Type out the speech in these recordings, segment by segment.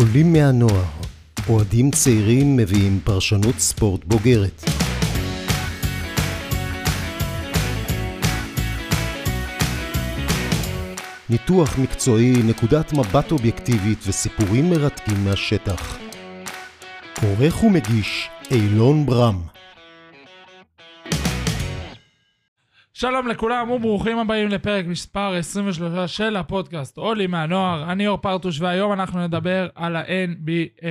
עולים מהנוער, אוהדים צעירים מביאים פרשנות ספורט בוגרת. ניתוח מקצועי, נקודת מבט אובייקטיבית וסיפורים מרתקים מהשטח. עורך ומגיש אילון ברם. שלום לכולם וברוכים הבאים לפרק מספר 23 של הפודקאסט עולי מהנוער, אני אור פרטוש והיום אנחנו נדבר על ה-NBA.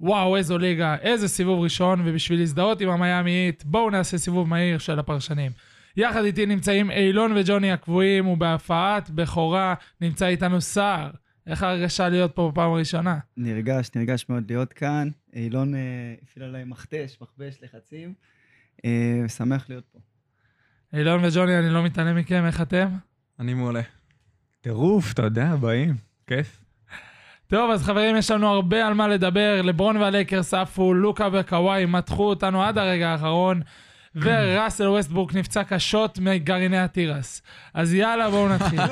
וואו, איזו ליגה, איזה סיבוב ראשון, ובשביל להזדהות עם המיאמיית, בואו נעשה סיבוב מהיר של הפרשנים. יחד איתי נמצאים אילון וג'וני הקבועים, ובהפעת בכורה נמצא איתנו סער. איך ההרגשה להיות פה בפעם הראשונה? נרגש, נרגש מאוד להיות כאן. אילון אה, הפעיל עליי מכתש, מכבש, לחצים. אה, שמח להיות פה. אילון וג'וני, אני לא מתעלם מכם, איך אתם? אני מעולה. טירוף, אתה יודע, באים, כיף. טוב, אז חברים, יש לנו הרבה על מה לדבר. לברון והלייקרס עפו, לוקה וקוואי מתחו אותנו עד הרגע האחרון, וראסל ווסטבורק נפצע קשות מגרעיני התירס. אז יאללה, בואו נתחיל.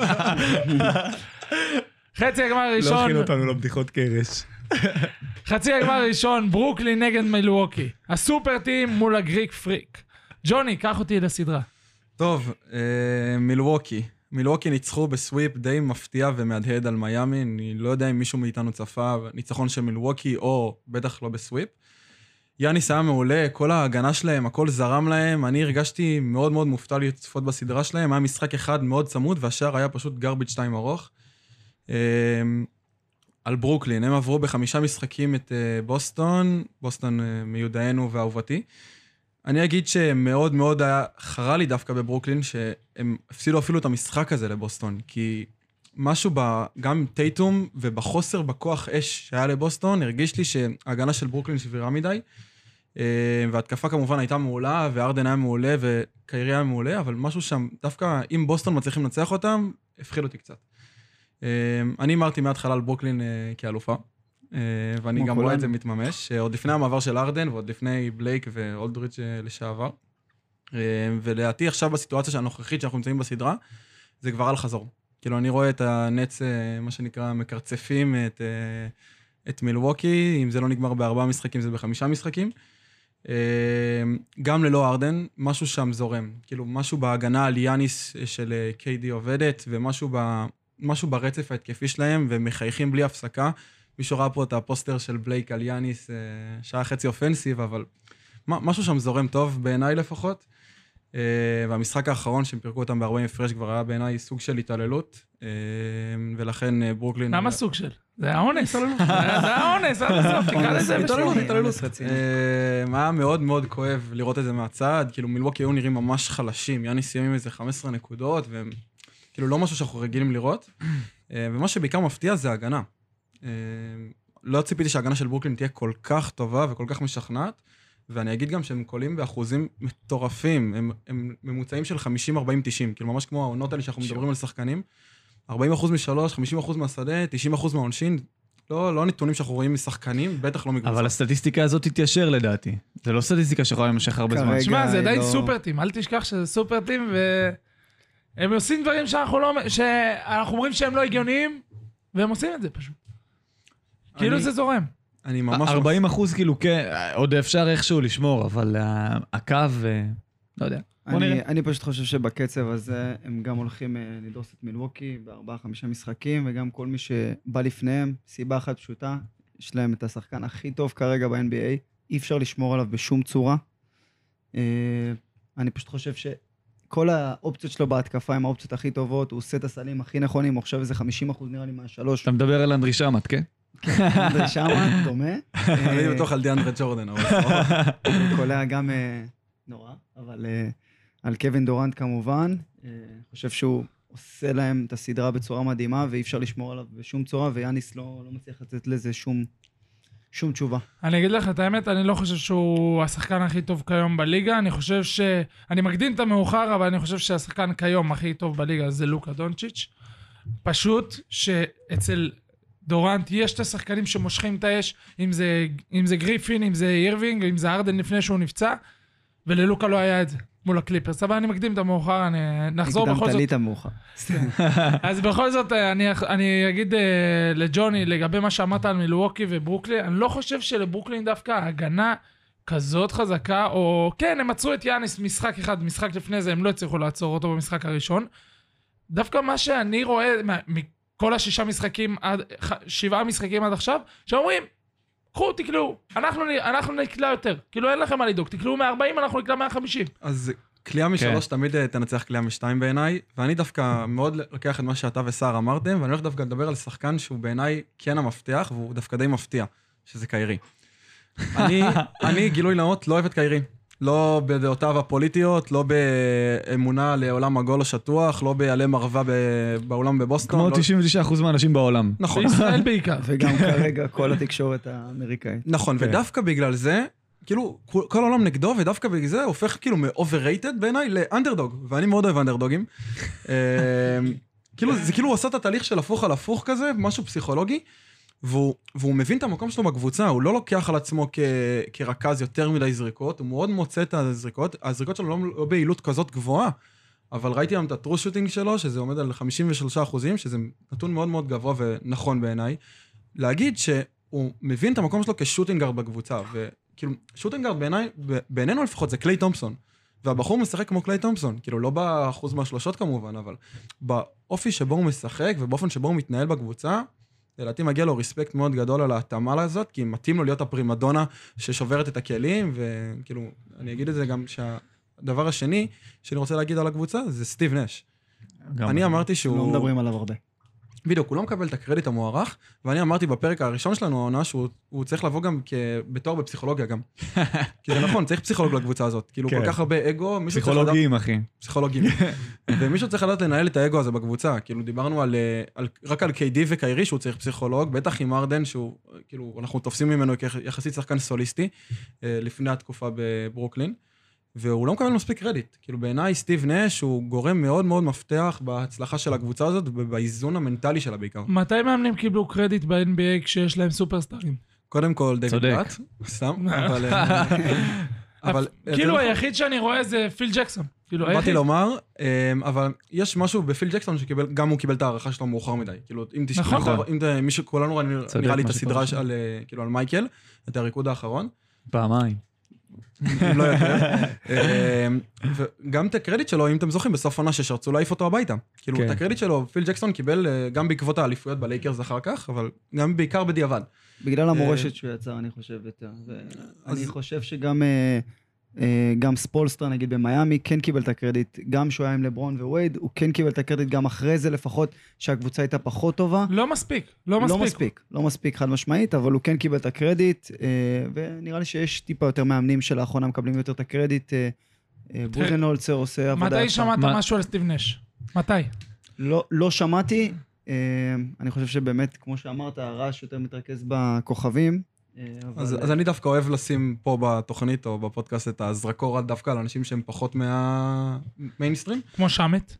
חצי הגמר לא הראשון, הכין אותנו לבדיחות קרש. חצי הגמר הראשון, ברוקלין נגד מילווקי. ה super team מול ה Greek Freak. ג'וני, קח אותי לסדרה. טוב, אה, מילווקי. מילווקי ניצחו ב sweep די מפתיע ומהדהד על מיאמי. אני לא יודע אם מישהו מאיתנו צפה ניצחון של מילווקי, או בטח לא ב sweep. יאניס היה מעולה, כל ההגנה שלהם, הכל זרם להם. אני הרגשתי מאוד מאוד מופתע לצפות בסדרה שלהם. היה משחק אחד מאוד צמוד, והשאר היה פשוט garbage time ארוך. אה, על ברוקלין, הם עברו בחמישה משחקים את אה, בוסטון, בוסטון אה, מיודענו ואהובתי. אני אגיד שמאוד מאוד היה חרה לי דווקא בברוקלין, שהם הפסידו אפילו את המשחק הזה לבוסטון, כי משהו ב, גם עם טייטום ובחוסר בכוח אש שהיה לבוסטון, הרגיש לי שההגנה של ברוקלין שבירה מדי, אה, וההתקפה כמובן הייתה מעולה, וארדן היה מעולה, וקיירי היה מעולה, אבל משהו שם, דווקא אם בוסטון מצליחים לנצח אותם, הפחיד אותי קצת. אה, אני הימרתי מההתחלה על ברוקלין אה, כאלופה. אה, ואני גם רואה את זה. מתממש, אה, עוד לפני המעבר של ארדן ועוד לפני בלייק ואולדריץ' אה, לשעבר. ולדעתי עכשיו בסיטואציה הנוכחית שאנחנו נמצאים בסדרה, זה כבר על חזור. כאילו, אני רואה את הנץ, מה שנקרא, מקרצפים את, את מילווקי, אם זה לא נגמר בארבעה משחקים, זה בחמישה משחקים. גם ללא ארדן, משהו שם זורם. כאילו, משהו בהגנה על יאניס של קיי-די עובדת, ומשהו ב, משהו ברצף ההתקפי שלהם, והם מחייכים בלי הפסקה. מישהו ראה פה את הפוסטר של בלייק על יאניס, אה, שעה חצי אופנסיב, אבל מה- משהו שם זורם טוב, בעיניי לפחות. אה, והמשחק האחרון, שהם פירקו אותם ב-40 הפרש, כבר היה בעיניי סוג של התעללות, אה, ולכן אה, ברוקלין... למה סוג של? זה היה אונס. זה היה אונס, עד הסוף, תקרא לזה התעללות. התעללות. אה, היה מאוד מאוד כואב לראות את זה מהצד, כאילו מילווקי היו נראים ממש חלשים, יאניס סיים עם איזה 15 נקודות, והם כאילו לא משהו שאנחנו רגילים לראות. אה, ומה שבעיקר מפתיע זה ההגנה. אה, לא ציפיתי שההגנה של ברוקלין תהיה כל כך טובה וכל כך משכנעת, ואני אגיד גם שהם קולים באחוזים מטורפים, הם, הם ממוצעים של 50, 40, 90, כאילו ממש כמו העונות האלה שאנחנו מדברים על שחקנים. 40 אחוז משלוש, 50 אחוז מהשדה, 90 אחוז מהעונשין, לא, לא נתונים שאנחנו רואים משחקנים, בטח לא מקבוצה. אבל הסטטיסטיקה הזאת תתיישר לדעתי. זה לא סטטיסטיקה שיכולה להימשך הרבה זמן. שמע, זה עדיין לא- סופר טים, אל תשכח שזה סופר טים, והם עושים דברים שאנחנו לא... שאנחנו אומרים שהם לא הגיוניים, והם עושים את זה פשוט. כאילו זה זורם. אני ממש... 40 אחוז כאילו, כן, עוד אפשר איכשהו לשמור, אבל אה, הקו, אה, לא יודע. אני, פשוט חושב שבקצב הזה הם גם הולכים אה, לדרוס את מילווקי בארבעה, חמישה משחקים, וגם כל מי שבא לפניהם, סיבה אחת פשוטה, יש להם את השחקן הכי טוב כרגע ב-NBA, אי אפשר לשמור עליו בשום צורה. אני פשוט חושב שכל האופציות שלו בהתקפה הם האופציות הכי טובות, הוא עושה את הסלים הכי נכונים, הוא עכשיו איזה 50 אחוז נראה לי מהשלוש. אתה מדבר על אנדרי שמט, כן? אנדרי שמה, דומה. אני אה, בטוח על דיאנדרה ג'ורדן, אבל... הוא קולע גם אה, נורא, אבל אה, על קווין דורנט כמובן, חושב שהוא עושה להם את הסדרה בצורה מדהימה, ואי אפשר לשמור עליו בשום צורה, ויאניס לא, לא מצליח לתת לזה שום, שום תשובה. אני אגיד לך את האמת, אני לא חושב שהוא השחקן הכי טוב כיום בליגה, אני חושב ש... אני מקדים את המאוחר, אבל אני חושב שהשחקן כיום הכי טוב בליגה זה לוקה דונצ'יץ'. פשוט שאצל דורנט יש את השחקנים שמושכים את האש, אם זה, אם זה גריפין, אם זה אירווינג, אם זה הארדן לפני שהוא נפצע, וללוקה לא היה את זה. מול הקליפרס, אבל אני מקדים את המאוחר, אני נחזור בכל הקדמת זאת. לי את המאוחר. אז בכל זאת, אה, אני, אני אגיד אה, לג'וני, לגבי מה שאמרת על מילווקי וברוקלין, אני לא חושב שלברוקלין דווקא הגנה כזאת חזקה, או כן, הם עצרו את יאניס משחק אחד, משחק לפני זה, הם לא הצליחו לעצור אותו במשחק הראשון. דווקא מה שאני רואה מה- מכל השישה משחקים, עד, ח- שבעה משחקים עד עכשיו, שאומרים, קחו, תקלעו, אנחנו, אנחנו נקלע יותר. כאילו, אין לכם מה לדאוג, תקלעו 140, אנחנו נקלע 150. אז קליעה משלוש תמיד אה, תנצח קליעה משתיים בעיניי, ואני דווקא מאוד לוקח את מה שאתה וסער אמרתם, ואני הולך דווקא לדבר על שחקן שהוא בעיניי כן המפתח, והוא דווקא די מפתיע, שזה קיירי. אני, אני, גילוי נאות, לא אוהב את קיירי. לא בדעותיו הפוליטיות, לא באמונה לעולם עגול או שטוח, לא בעלי מרווה ב- באולם בבוסטון. כמו לא... 99% מהאנשים בעולם. נכון. בישראל בעיקר. וגם כרגע כל התקשורת האמריקאית. נכון, כן. ודווקא בגלל זה, כאילו, כל העולם נגדו, ודווקא בגלל זה הופך כאילו מ-overrated בעיניי לאנדרדוג, ואני מאוד אוהב אנדרדוגים. אה, כאילו, זה כאילו הוא עשה את התהליך של הפוך על הפוך כזה, משהו פסיכולוגי, והוא, והוא מבין את המקום שלו בקבוצה, הוא לא לוקח על עצמו כ, כרכז יותר מדי זריקות, הוא מאוד מוצא את הזריקות, הזריקות שלו לא, לא ביעילות כזאת גבוהה, אבל ראיתי גם את הטרו שוטינג שלו, שזה עומד על 53 אחוזים, שזה נתון מאוד מאוד גבוה ונכון בעיניי. להגיד שהוא מבין את המקום שלו כשוטינגארד בקבוצה, וכאילו, שוטינגארד בעיניי, בעינינו לפחות זה קליי תומפסון. והבחור משחק כמו קליי תומפסון, כאילו לא באחוז מהשלושות כמובן, אבל באופי שבו הוא משחק ובאופן שבו הוא מתנהל בקבוצה, לדעתי מגיע לו ריספקט מאוד גדול על ההתאמה הזאת, כי מתאים לו להיות הפרימדונה ששוברת את הכלים, וכאילו, אני אגיד את זה גם שהדבר השני שאני רוצה להגיד על הקבוצה זה סטיב נש. אני אמרתי שהוא... לא מדברים עליו הרבה. בדיוק, הוא לא מקבל את הקרדיט המוערך, ואני אמרתי בפרק הראשון שלנו, העונה, שהוא הוא צריך לבוא גם כ... בתואר בפסיכולוגיה גם. כי זה נכון, צריך פסיכולוג לקבוצה הזאת. כאילו, כן. כל כך הרבה אגו, מישהו צריך לדעת... פסיכולוגים, אחי. פסיכולוגים. ומישהו צריך לדעת לנהל את האגו הזה בקבוצה. כאילו, דיברנו על, אה, על, רק על KD וקיירי, שהוא צריך פסיכולוג, בטח עם ארדן, שהוא, כאילו, אנחנו תופסים ממנו כיחסית שחקן סוליסטי, אה, לפני התקופה בברוקלין. והוא לא מקבל מספיק קרדיט. כאילו בעיניי סטיב נש הוא גורם מאוד מאוד מפתח בהצלחה של הקבוצה הזאת ובאיזון המנטלי שלה בעיקר. מתי מאמנים קיבלו קרדיט ב-NBA כשיש להם סופרסטארים? קודם כל דיוויד צודק. באט, סתם, אבל... אה, אבל... כאילו אתה יודע, היחיד שאני רואה זה פיל ג'קסון. כאילו באתי היחיד. לומר, אה, אבל יש משהו בפיל ג'קסון שקיבל, גם הוא קיבל את ההערכה שלו מאוחר מדי. כאילו, אם תשמע, נכון. אם מישהו, כולנו נראה לי את הסדרה אה, כאילו, על מייקל, את הריקוד האחרון. פעמיים. אם לא יותר. אה, וגם את הקרדיט שלו, אם אתם זוכרים, בסוף עונה ששרצו להעיף אותו הביתה. כאילו, כן. את הקרדיט שלו, פיל ג'קסון קיבל אה, גם בעקבות האליפויות בלייקרס אחר כך, אבל גם בעיקר בדיעבד. בגלל המורשת שהוא יצר, אני חושב יותר. ואני אז- חושב שגם אה, אה, גם ספולסטרה, נגיד במיאמי, כן קיבל את הקרדיט, גם שהוא היה עם לברון ווייד, הוא כן קיבל את הקרדיט גם אחרי זה לפחות, שהקבוצה הייתה פחות טובה. לא מספיק, לא מספיק. לא מספיק, לא מספיק חד משמעית, אבל הוא כן קיבל את הקרדיט, אה, ונראה לי שיש טיפה יותר מאמנים שלאחרונה מקבלים יותר את הקרדיט. אה, אה, בודנהולצר עושה עבודה מתי. שמעת מה- משהו על סטיב נש? מתי? לא, לא שמעתי, אה, אני חושב שבאמת, כמו שאמרת, הרעש יותר מתרכז בכוכבים. אה, אבל... אז, אז אני דווקא אוהב לשים פה בתוכנית או בפודקאסט את הזרקור דווקא על אנשים שהם פחות מהמיינסטרים. כמו שמט?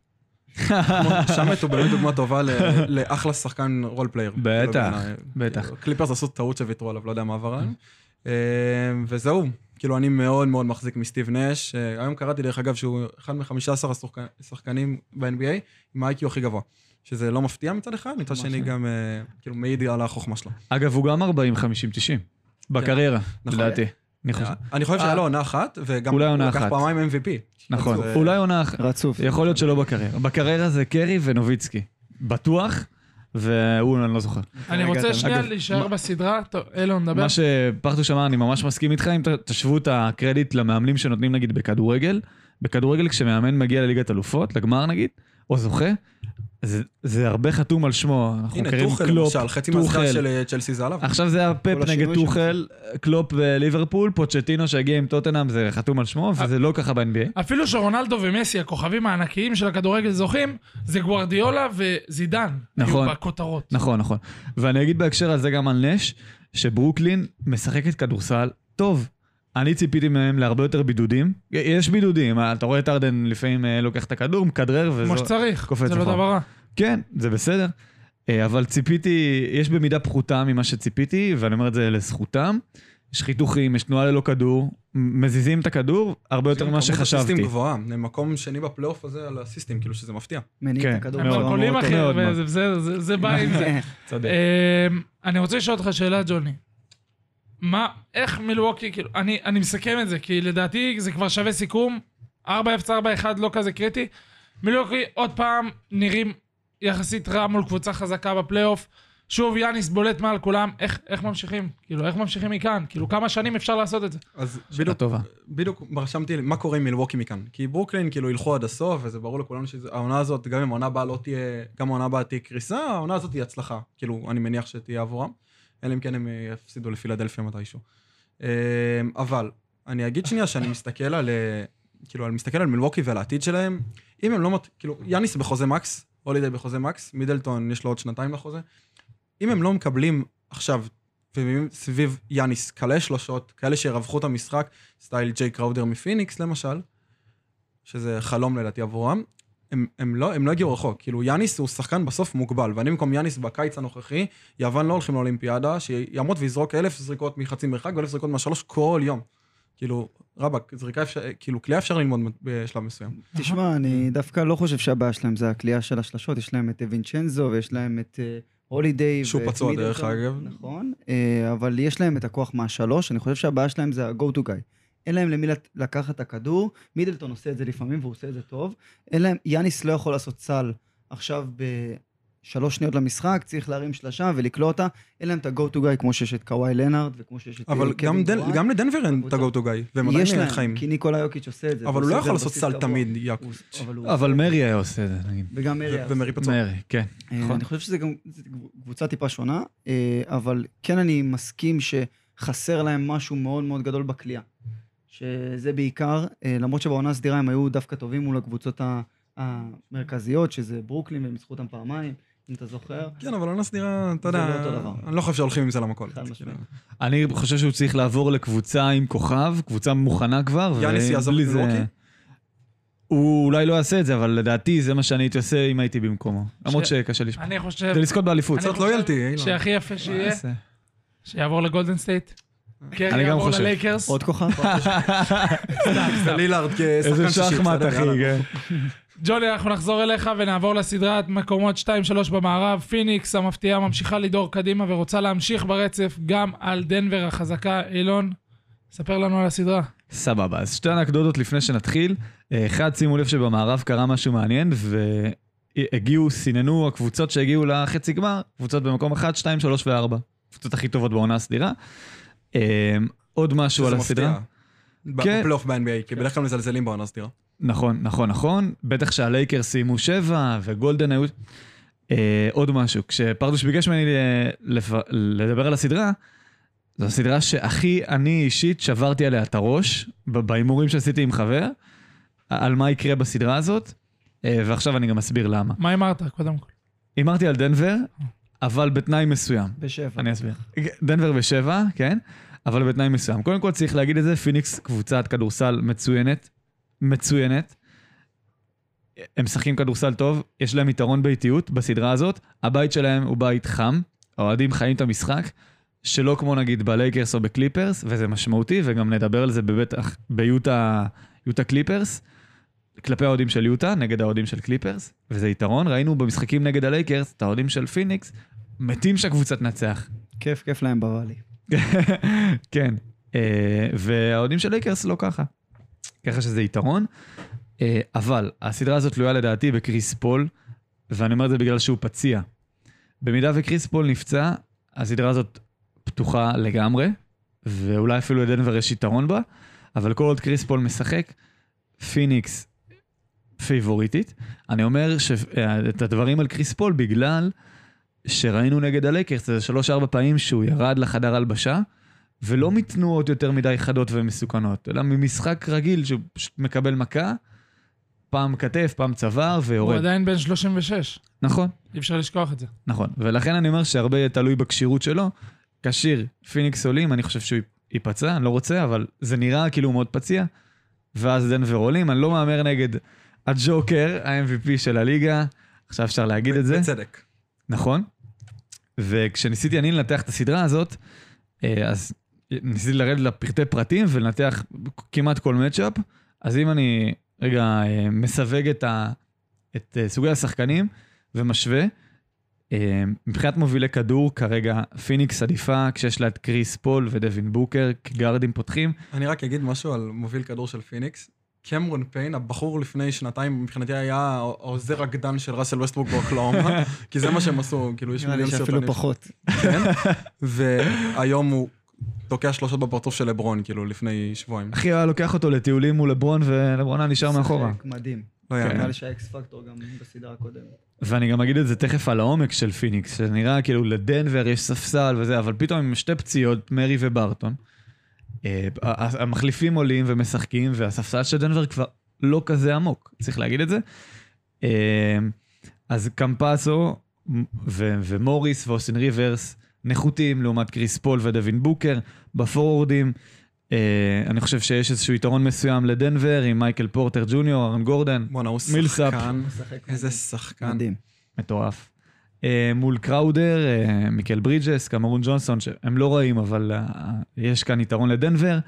שמט הוא באמת דוגמה טובה לאחלה שחקן role player. בטח, כאילו, בעיניי. בטח. כאילו, קליפרס עשו טעות שוויתרו עליו, לא יודע מה עבר עליהם. אה, וזהו, כאילו אני מאוד מאוד מחזיק מסטיב נש. אה, היום קראתי דרך אגב שהוא אחד מ-15 השחקנים ב-NBA עם ה-IQ הכי גבוה. שזה לא מפתיע מצד אחד, מצד שני ממש. גם אה, כאילו מעיד על החוכמה שלו. אגב, הוא גם 40, 50, 90. בקריירה, נכון. לדעתי. אני חושב. אני חושב אה. שהיה לו עונה אחת, וגם הוא לקח. פעמיים MVP. נכון. אה, אולי עונה אחת. רצוף. יכול להיות שלא בקריירה. בקריירה זה קרי ונוביצקי. בטוח, והוא, אני לא זוכר. אני רוצה שנייה להישאר מה- בסדרה. טוב, אילון, דבר. מה שפרטוש אמר, אני ממש מסכים איתך, אם תשוו את הקרדיט למאמנים שנותנים נגיד בכדורגל. בכדורגל כשמאמן מגיע לליגת אלופות, לגמר נגיד, או זוכה, זה, זה הרבה חתום על שמו. אנחנו הנה, מכירים טוחל קלופ, למשל, חצי טוחל. של אה, צ'לסי זה עליו. עכשיו זה השינוי נגד. טוחל, קלופ וליברפול, פוצ'טינו שהגיע עם טוטנאם, זה חתום על שמו, וזה לא ככה ב-NBA. אפילו שרונלדו ומסי, הכוכבים הענקיים של הכדורגל זוכים, זה גוורדיולה וזידן. נכון. היו בכותרות. נכון, נכון. ואני אגיד בהקשר הזה גם על נש, שברוקלין משחקת כדורסל טוב. אני ציפיתי מהם להרבה יותר בידודים. יש בידודים, אתה רואה את ארדן לפעמים אה, לוקח את הכדור, מכדרר וזו... כמו שצריך, קופץ זה לא. דבר רע. כן, זה בסדר. אה, אבל ציפיתי, יש במידה פחותה ממה שציפיתי, ואני אומר את זה לזכותם. יש חיתוכים, יש תנועה ללא כדור, מזיזים את הכדור הרבה יותר ממה כמות שחשבתי. אסיסטים גבוהה, הם מקום שני בפלייאוף הזה על אסיסטים, כאילו שזה מפתיע. מניע כן, את הכדור הם מאוד אחי. וזה- זה- בא עם זה. צודק. אני רוצה לשאול אותך שאלה, ג'וני. מה, איך מילווקי, כאילו, אני, אני מסכם את זה, כי לדעתי זה כבר שווה סיכום, 4-0-4-1 לא כזה קריטי. מילווקי עוד פעם נראים יחסית רע מול קבוצה חזקה בפלייאוף. שוב, יאניס בולט מעל כולם, איך, איך ממשיכים? כאילו, איך ממשיכים מכאן? כאילו, כמה שנים אפשר לעשות את זה? אז בדיוק, טובה. בדיוק רשמתי מה קורה עם מילווקי מכאן. כי ברוקלין כאילו ילכו עד הסוף, וזה ברור לכולנו שהעונה הזאת, גם אם העונה הבאה לא תהיה, גם העונה הבאה תהיה קריסה, העונה הזאת תהיה הצלחה. כאילו, אני מניח שתהיה עבורם. אלא אם כן הם אה, יפסידו לפילדלפיה מתישהו. אה, אבל, אני אגיד שנייה שאני מסתכל על, אה, כאילו, אני מסתכל על מילווקי ועל העתיד שלהם. אם הם לא, מת- כאילו, יאניס בחוזה מקס, הולידי בחוזה מקס, מידלטון יש לו עוד שנתיים לחוזה. אם הם לא מקבלים עכשיו, סביב יאניס, כאלה שלושות, כאלה שירווחו את המשחק, סטייל ג'יי קראודר מפיניקס למשל, שזה חלום לדעתי עבורם, הם, הם, לא, הם לא הגיעו רחוק. כאילו, יאניס הוא שחקן בסוף מוגבל, ואני במקום יאניס בקיץ הנוכחי, יוון לא הולכים לאולימפיאדה, שיעמוד ויזרוק אלף זריקות מחצי מרחק ואלף זריקות מהשלוש כל יום. כאילו, רבאק, זריקה אפשר, כאילו, קליעה אפשר ללמוד בשלב מסוים. תשמע, אני דווקא לא חושב שהבעיה שלהם זה הקליעה של השלשות, יש להם את וינצ'נזו ויש להם את אה, הולידיי. שהוא פצוע, דרך. אגב. נכון, אה, אבל יש להם את הכוח מהשלוש, אני חושב שהבעיה שלהם זה ה-go to guy. אין להם למי לקחת את הכדור, מידלטון עושה את זה לפעמים והוא עושה את זה טוב. אין להם, יאניס לא יכול לעשות סל עכשיו בשלוש שניות למשחק, צריך להרים שלשה ולקלוע אותה. אין להם את ה-go to guy כמו שיש את קוואי לנארד וכמו שיש את אה, אבל קווין גם, דן. גם לדנבר אין את. ה-go to guy, והם יש עדיין להם, חיים. כי ניקולה יוקיץ' עושה את זה. אבל הוא לא יכול לעשות סל. תמיד, יעקב. הוא- אבל הוא אבל עושה- מרי היה עושה את זה, נגיד. וגם מרי היה ומרי פצוע. מרי, כן. אה, נכון. אני חושב שזה גם קבוצה טיפה שונה, אה, אבל כן אני מסכים שחסר להם משהו מאוד מאוד גדול בכלייה. שזה בעיקר, אה, למרות שבעונה הסדירה הם היו דווקא טובים מול הקבוצות המרכזיות, שזה ברוקלין, והם ניצחו אותם פעמיים, אם אתה זוכר. כן, אבל עונה סדירה, אתה יודע, לא דבר. אני לא חושב שהולכים עם זה למכולת. משמעית. אני חושב שהוא צריך לעבור לקבוצה עם כוכב, קבוצה מוכנה כבר. יאניס יעזוב את זה- מילווקי? הוא אולי לא יעשה את זה, אבל לדעתי זה מה שאני הייתי עושה אם הייתי במקומו. למרות שקשה לשמוע. אני חושב זה לזכות באליפות. חושב לויאלטי, אילן. שהכי יפה שיהיה? שיעבור לגולדן סטייט. קרי אני גם חושב. ללייקרס. עוד כוכב? סתם, סתם. לילארד כשחקן איזה שישי, שחמט, בסדר, אחי, יאללה. כן. ג'וני, אנחנו נחזור אליך ונעבור לסדרת מקומות 2-3 במערב. פיניקס המפתיעה ממשיכה לדהור קדימה ורוצה להמשיך ברצף גם על דנבר החזקה. אילון, ספר לנו על הסדרה. סבבה, אז שתי אנקדוטות לפני שנתחיל. אחד, שימו לב שבמערב קרה משהו מעניין, והגיעו, סיננו הקבוצות שהגיעו לחצי גמר, קבוצות במקום 1, 2, 3 ו-4. הקבוצות הכי טובות בעונה הסדירה. אה, עוד משהו על הסדרה. כן. בפלייאוף ב-NBA, כי בדרך כלל מזלזלים בעונה סדירה. נכון, נכון, נכון. בטח שהלייקרס סיימו שבע, וגולדן היו... אה, עוד משהו, כשפרדוש ביקש ממני אה. לדבר על הסדרה, זו הסדרה שהכי אני אישית שברתי עליה את הראש, בהימורים שעשיתי עם חבר, על מה יקרה בסדרה הזאת, אה, ועכשיו אני גם אסביר למה. מה אמרת, קודם כל? הימרתי על דנבר, אבל בתנאי מסוים. בשבע. אני אסביר. דנבר בשבע, כן, אבל בתנאי מסוים. קודם כל צריך להגיד את זה, פיניקס קבוצת כדורסל מצוינת, מצוינת. הם משחקים כדורסל טוב, יש להם יתרון ביתיות בסדרה הזאת. הבית שלהם הוא בית חם, האוהדים חיים את המשחק, שלא כמו נגיד בלייקרס או בקליפרס, וזה משמעותי, וגם נדבר על זה בבטח ביוטה יוטה קליפרס, כלפי האוהדים של יוטה, נגד האוהדים של קליפרס, וזה יתרון. ראינו במשחקים נגד הלייקרס, את האוהדים של פיניקס, מתים שהקבוצה תנצח. כיף, כיף להם בוואלי. כן, אה, והאוהדים של לייקרס לא ככה. ככה שזה יתרון. אה, אבל הסדרה הזאת תלויה לדעתי בקריס פול, ואני אומר את זה בגלל שהוא פציע. במידה וקריס פול נפצע, הסדרה הזאת פתוחה לגמרי, ואולי אפילו לדנבר יש יתרון בה, אבל כל עוד קריס פול משחק, פיניקס פייבוריטית. אני אומר ש- אה, את הדברים על קריס פול בגלל שראינו נגד הלייקרס איזה שלוש-ארבע פעמים שהוא ירד לחדר הלבשה, ולא מתנועות יותר מדי חדות ומסוכנות, אלא ממשחק רגיל שהוא פשוט מקבל מכה, פעם כתף, פעם צוואר הוא יורד. עדיין בן 36, נכון, אי אפשר לשכוח את זה. נכון. ולכן אני אומר שהרבה תלוי בכשירות שלו. כשיר, פיניקס עולים, אני חושב שהוא ייפצע, אני לא רוצה, אבל זה נראה כאילו הוא מאוד פציע. ואז דנבר עולים, אני לא מהמר נגד הג'וקר, ה-MVP של הליגה, עכשיו אפשר להגיד את זה. בצדק. נכון. וכשניסיתי אני לנתח את הסדרה הזאת, אה, אז ניסיתי לרדת לפרטי פרטים ולנתח כמעט כל מצ'אפ, אז אם אני רגע אה, מסווג את, ה, את אה, סוגי השחקנים ומשווה, מבחינת מובילי כדור, כרגע פיניקס עדיפה, כשיש לה את קריס פול ודווין בוקר כגארדים פותחים. אני רק אגיד משהו על מוביל כדור של פיניקס. קמרון פיין, הבחור לפני שנתיים, מבחינתי היה העוזר גנן של ראסל ווסטבוק באוקלהומה, כי זה מה שהם עשו, כאילו יש נראה לי מיליון שאפילו סרטונים. פחות. כן, והיום הוא תוקע שלושות בפרצוף של לברון, כאילו, לפני שבועיים. אחי היה לוקח אותו לטיולים מול לברון, ולברון היה נשאר מאחורה. מדהים. לא יאמן. נראה לי שה X factor גם בסדרה הקודמת. ואני גם אגיד את זה תכף על העומק של פיניקס, שנראה כאילו לדנבר יש ספסל וזה, אבל פתאום עם שתי פציעות, מרי וברטון, המחליפים עולים ומשחקים, והספסל של דנבר כבר לא כזה עמוק, צריך להגיד את זה. אה, אז קמפסו ו- ומוריס ואוסטין ריברס נחותים לעומת קריס פול ודווין בוקר. בפורורדים, אה, אני חושב שיש איזשהו יתרון מסוים לדנבר עם מייקל פורטר ג'וניור, ארן גורדן, בואנה, הוא מילסאפ. שחקן, הוא משחק איזה. שחקן. מדהים. מטורף. אה, מול קראודר, אה, מיקל ברידג'ס, קמרון ג'ונסון, שהם לא רעים, אבל אה, יש כאן יתרון לדנבר.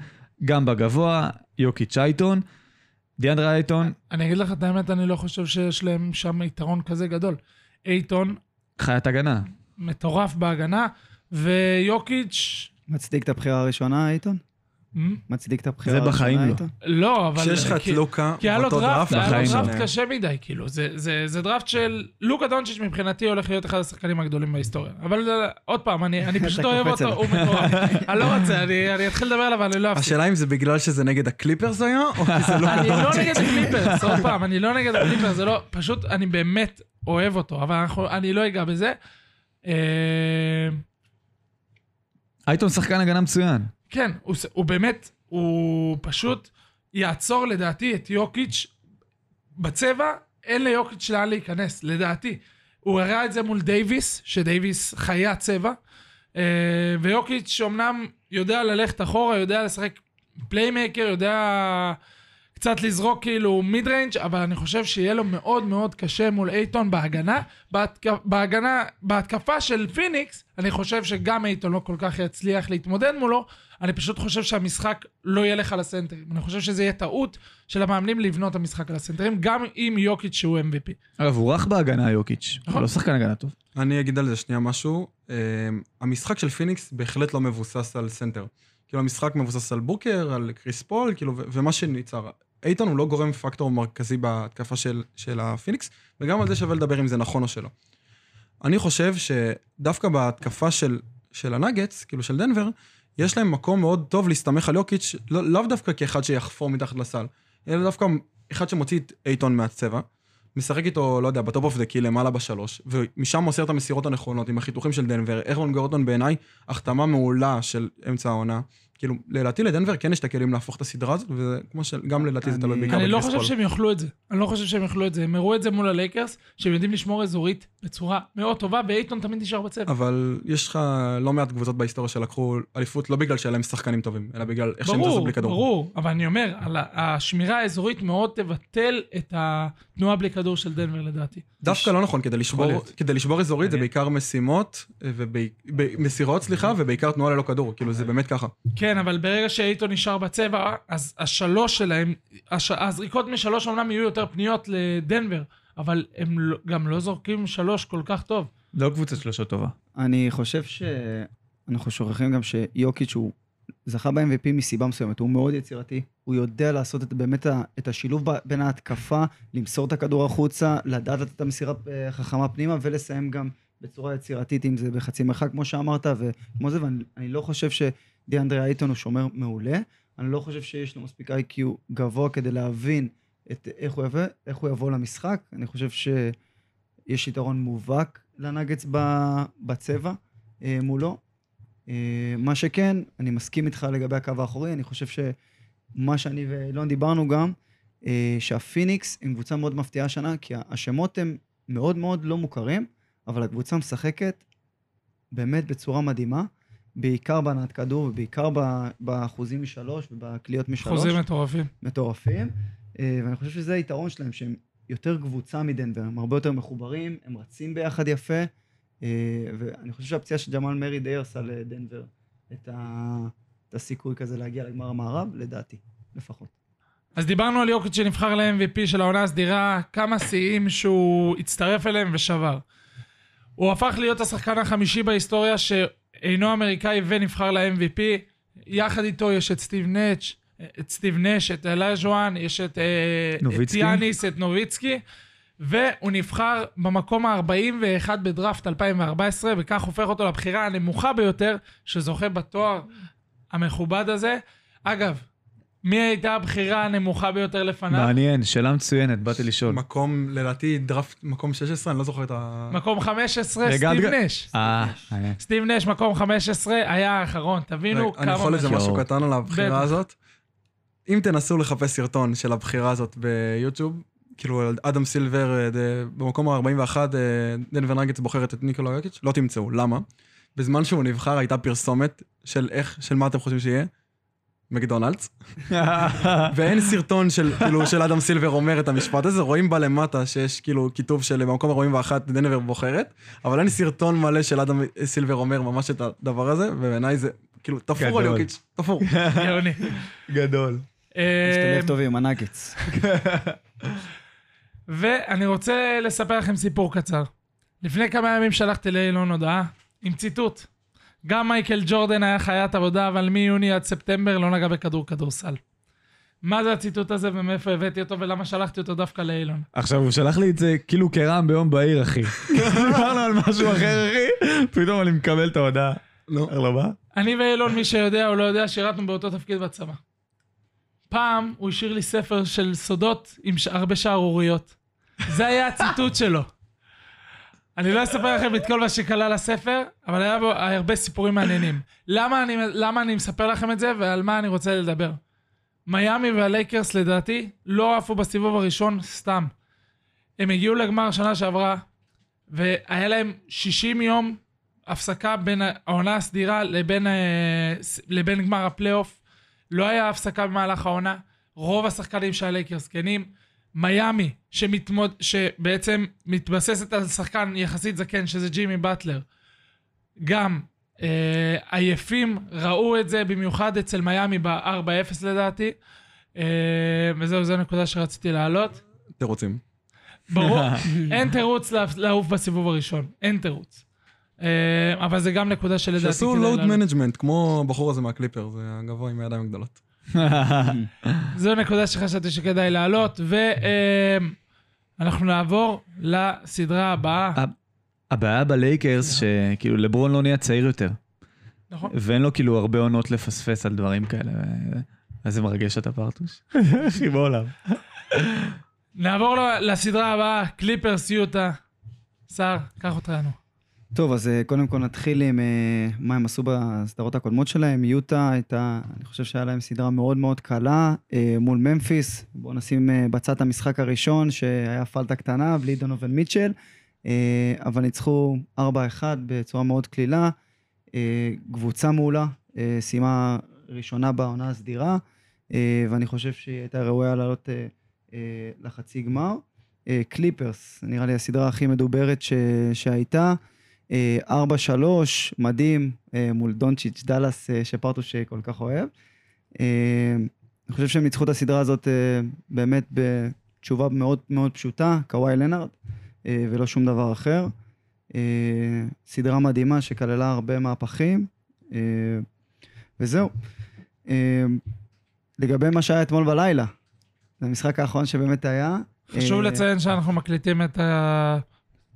גם בגבוה, יוקי צ'ייטון, דיאנדרה אייטון, אני אגיד לך את האמת, אני לא חושב שיש להם שם יתרון כזה גדול. אייטון חיית הגנה. מטורף בהגנה, ויוקיץ', מצדיק את הבחירה הראשונה, אייטון? מצדיק את הבחירה זה בחיים לא. לא, אבל... כשיש לך את לוקה כי היה לו דראפט, דראפט, היה לו בחיים לא. דראפט קשה מדי, כאילו, זה- זה זה דראפט של לוקה דונצ'יץ' מבחינתי הולך להיות אחד השחקנים הגדולים בהיסטוריה. אבל אה, עוד פעם, אני אני פשוט אוהב אותו. הוא מטורף. אני לא רוצה, אני אני אתחיל לדבר עליו, אבל אני לא אפסיק. השאלה אם זה בגלל שזה נגד הקליפרס היה, או כי זה לא... אני לא נגד הקליפרס, עוד פעם, אני לא נגד הקליפרס, זה לא, פשוט אני באמת אוהב אותו, אבל אני לא אגע בזה. אה, אייטון שחקן הגנה מצוין. כן, הוא, הוא באמת, הוא פשוט יעצור לדעתי את יוקיץ' בצבע, אין ליוקיץ' לאן להיכנס, לדעתי. הוא הראה את זה מול דייוויס, שדייוויס חיית צבע, אה, ויוקיץ' אמנם יודע ללכת אחורה, יודע לשחק playmaker, יודע קצת לזרוק כאילו mid range, אבל אני חושב שיהיה לו מאוד מאוד קשה מול אייטון בהגנה. בהתק... בהגנה, בהתקפה של פיניקס, אני חושב שגם אייטון לא כל כך יצליח להתמודד מולו, אני פשוט חושב שהמשחק לא ילך על הסנטרים. אני חושב שזה יהיה טעות של המאמנים לבנות את המשחק על הסנטרים, גם עם יוקיץ' שהוא MVP. אגב, הוא רך בהגנה, יוקיץ'. נכון. הוא לא שחקן הגנה טוב. אני אגיד על זה שנייה משהו. אה, המשחק של פיניקס בהחלט לא מבוסס על סנטר. כאילו, המשחק מבוסס על בוקר, על קריס פול, כאילו, ו- ומה שנוצר. אייטון הוא לא גורם פקטור מרכזי בהתקפה של, של הפיניקס, וגם על זה שווה לדבר אם זה נכון או שלא. אני חושב שדווקא בהתקפה של, של הנגטס, כאילו של דנבר, יש להם מקום מאוד טוב להסתמך על יוקיץ', לא, לאו דווקא כאחד שיחפור מתחת לסל, אלא דווקא אחד שמוציא את אייטון מהצבע, משחק איתו, לא יודע, ב top of the key למעלה בשלוש, ומשם מוסר את המסירות הנכונות עם החיתוכים של דנבר. ארון גורדון בעיניי, החתמה מעולה של אמצע העונה. כאילו, לדעתי לדנבר כן יש את הכלים להפוך את הסדרה הזאת, וכמו שגם לדעתי זה תלוי בעיקר אני לא חושב. שהם יאכלו את זה. אני לא חושב שהם יאכלו את זה. הם הראו את זה מול הלייקרס, שהם יודעים לשמור אזורית בצורה מאוד טובה, ואייטון תמיד נשאר בצבע. אבל יש לך לא מעט קבוצות בהיסטוריה שלקחו אליפות לא בגלל שהיה להם שחקנים טובים, אלא בגלל איך שהם ברור, בלי כדור. ברור, אבל אני אומר, השמירה האזורית מאוד תבטל את התנועה בלי כדור של דנבר לדעתי. דווקא לא נכון, כדי לשבור, אזורית זה. בעיקר משימות, ומסירות, סליחה, ובעיקר תנועה ללא כדור, כאילו זה באמת ככה. כן, אבל ברגע שאייטון נשאר בצבע, אז השלוש שלהם, הש... הזריקות משלוש אמנם יהיו יותר פניות לדנבר, אבל הם לא, גם לא זורקים שלוש כל כך טוב. לא קבוצת שלושות טובה. אני חושב שאנחנו שוכחים גם שיוקיץ' הוא זכה ב-MVP מסיבה מסוימת, הוא מאוד יצירתי, הוא יודע לעשות את, באמת את השילוב ב- בין ההתקפה, למסור את הכדור החוצה, לדעת לתת את המסירה אה, חכמה פנימה ולסיים גם בצורה יצירתית, אם זה בחצי מרחק, כמו שאמרת, וכמו זה, ואני אני לא חושב שדיאנדרי אייטון הוא שומר מעולה, אני לא חושב שיש לו מספיק איי-קיו גבוה כדי להבין את איך הוא, יבוא, איך הוא יבוא למשחק, אני חושב שיש יתרון מובהק לנגץ בצבע אה, מולו. אה, מה שכן, אני מסכים איתך לגבי הקו האחורי, אני חושב שמה שאני ואילון דיברנו גם, אה, שהפיניקס הם קבוצה מאוד מפתיעה השנה, כי השמות הם מאוד מאוד לא מוכרים, אבל הקבוצה משחקת באמת בצורה מדהימה, בעיקר בהנעת כדור ובעיקר באחוזים משלוש ובקליעות משלוש. חוזים מטורפים. מטורפים, אה, ואני חושב שזה היתרון שלהם, שהם יותר קבוצה מדנבר, הם הרבה יותר מחוברים, הם רצים ביחד יפה, אה, ואני חושב שהפציעה של ג'מאל מרי די הרסה לדנבר את, ה... את הסיכוי כזה להגיע לגמר המערב, לדעתי, לפחות. אז דיברנו על יוקיץ' שנבחר ל-MVP של העונה הסדירה, כמה שיאים שהוא הצטרף אליהם ושבר. הוא הפך להיות השחקן החמישי בהיסטוריה שאינו אמריקאי ונבחר ל-MVP. יחד איתו יש את סטיב נץ', את סטיב נש, את אלאז'ואן, יש את, אה, את? יאניס, את נוביצקי, והוא נבחר במקום ה-41 בדראפט 2014, וכך הופך אותו לבחירה הנמוכה ביותר שזוכה בתואר המכובד הזה. אגב, מי הייתה הבחירה הנמוכה ביותר לפניו? מעניין, שאלה מצוינת, באתי לשאול. מקום, לדעתי, דראפט מקום 16, אני לא זוכר את ה... מקום 15, רגע, סטיב נש. אה, מעניין. סטיב נש, מקום 15, היה האחרון. תבינו כמה... אני יכול איזה משהו-. קטן על הבחירה. הזאת? אם תנסו לחפש סרטון של הבחירה הזאת ביוטיוב, כאילו אדם סילבר אה, במקום ה-41, דנבר נגץ בוחרת את ניקולא יוקיץ', לא תמצאו, למה? בזמן שהוא נבחר הייתה פרסומת של איך, של מה אתם חושבים שיהיה? מקדונלדס. ואין סרטון של, כאילו, של אדם סילבר אומר את המשפט הזה, רואים בה למטה שיש כאילו כיתוב של במקום 41 דנבר בוחרת, אבל אין סרטון מלא של אדם סילבר אומר ממש את הדבר הזה, ובעיניי זה, כאילו, תפור על. יוקיץ', תפור. גאוני. גדול. אה, משתלב טוב עם הנאגץ. ואני רוצה לספר לכם סיפור קצר. לפני כמה ימים שלחתי לאילון הודעה עם ציטוט. גם מייקל ג'ורדן היה חיית עבודה, אבל מיוני עד ספטמבר לא נגע בכדור כדורסל. מה זה הציטוט הזה ומאיפה הבאתי אותו ולמה שלחתי אותו דווקא לאילון? עכשיו, הוא שלח לי את זה כאילו כרעם ביום בהיר, אחי. דיברנו על משהו אחר, אחי, פתאום אני מקבל את ההודעה. נו. אומר לו, מה? אני ואילון, מי שיודע או לא יודע, שירתנו באותו תפקיד בצבא. פעם הוא השאיר לי ספר של סודות עם. הרבה שערוריות. זה היה הציטוט שלו. אני לא אספר לכם את כל מה שכלל הספר, אבל היה בו הרבה סיפורים מעניינים. למה אני, למה אני מספר לכם את זה ועל מה אני רוצה לדבר? מיאמי והלייקרס לדעתי לא עפו בסיבוב הראשון סתם. הם הגיעו לגמר שנה שעברה, והיה להם 60 יום הפסקה בין העונה הסדירה לבין, אה, לבין גמר הפלייאוף. לא היה הפסקה במהלך העונה. רוב השחקנים של הלייקרס זקנים. מיאמי, שמתמוד... שבעצם מתבססת על שחקן יחסית זקן, שזה ג'ימי באטלר. גם אה, עייפים ראו את זה במיוחד אצל מיאמי ב-4-0 לדעתי. אה, וזהו, זו נקודה שרציתי להעלות. תירוצים. ברור, אין תירוץ לעוף בסיבוב הראשון, אין תירוץ. אה, אבל זה גם נקודה שלדעתי שעשו לואוד. מנג'מנט, כמו הבחור הזה מהקליפרס, זה הגבוה עם הידיים הגדולות. זו נקודה שחשבתי שכדאי להעלות, ואנחנו נעבור לסדרה הבאה. הבעיה בלייקרס, שכאילו לברון לא נהיה צעיר יותר. נכון? ואין לו כאילו הרבה עונות לפספס על דברים כאלה. איזה מרגש אתה פרטוש. הכי בעולם. נעבור לסדרה הבאה, קליפרס יוטה. סער, קח אותנו. טוב, אז אה, קודם כל נתחיל עם אה, מה הם עשו בסדרות הקודמות שלהם. יוטה הייתה, אני חושב שהיה להם סדרה מאוד מאוד קלה אה, מול ממפיס. בואו נשים בצד המשחק הראשון, שהיה פלטה קטנה, בלי דונובל מיטשל, אבל ניצחו 4-1 בצורה מאוד קלילה. קבוצה מעולה, סיימה ראשונה בעונה הסדירה, ואני חושב שהיא הייתה ראויה לעלות לחצי גמר. קליפרס, נראה לי הסדרה הכי מדוברת ש... שהייתה. אה, 4-3, מדהים, אה, מול דונצ'יץ' דאלאס, אה, שפרטוש כל כך אוהב. אה, אני חושב שהם ניצחו את הסדרה הזאת אה, באמת בתשובה מאוד מאוד פשוטה, קוואי לנארד, אה, ולא שום דבר אחר. אה, סדרה מדהימה שכללה הרבה מהפכים, אה, וזהו. אה, לגבי מה שהיה אתמול בלילה, זה המשחק האחרון שבאמת היה. חשוב אה, לציין שאנחנו מקליטים את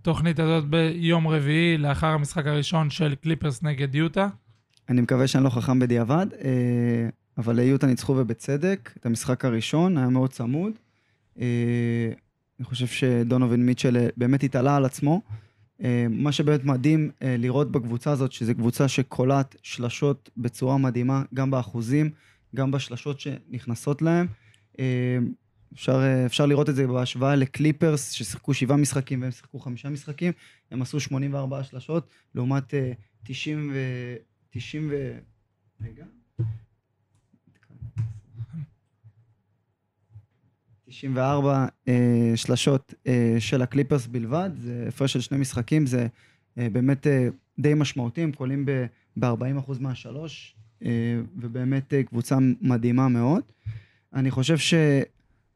התוכנית הזאת ביום רביעי, לאחר המשחק הראשון של קליפרס נגד יוטה. אני מקווה שאני לא חכם בדיעבד, אה, אבל ליוטה ניצחו ובצדק. את המשחק הראשון היה מאוד צמוד. אה, אני חושב שדונובין מיטשל אה, באמת התעלה על עצמו. מה שבאמת מדהים לראות בקבוצה הזאת, שזו קבוצה שקולעת שלשות בצורה מדהימה, גם באחוזים, גם בשלשות שנכנסות להם. אה, אפשר, אה, אפשר לראות את זה בהשוואה לקליפרס, ששיחקו שבעה משחקים והם שיחקו חמישה משחקים. הם עשו 84 שלשות, לעומת אה, 90 ו... 90 ו... רגע. 94 אה, שלשות אה, של הקליפרס בלבד, זה הפרש של שני משחקים, זה אה, באמת אה, די משמעותי, הם קולים ב-40% מהשלוש, אה, ובאמת אה, קבוצה מדהימה מאוד. אני חושב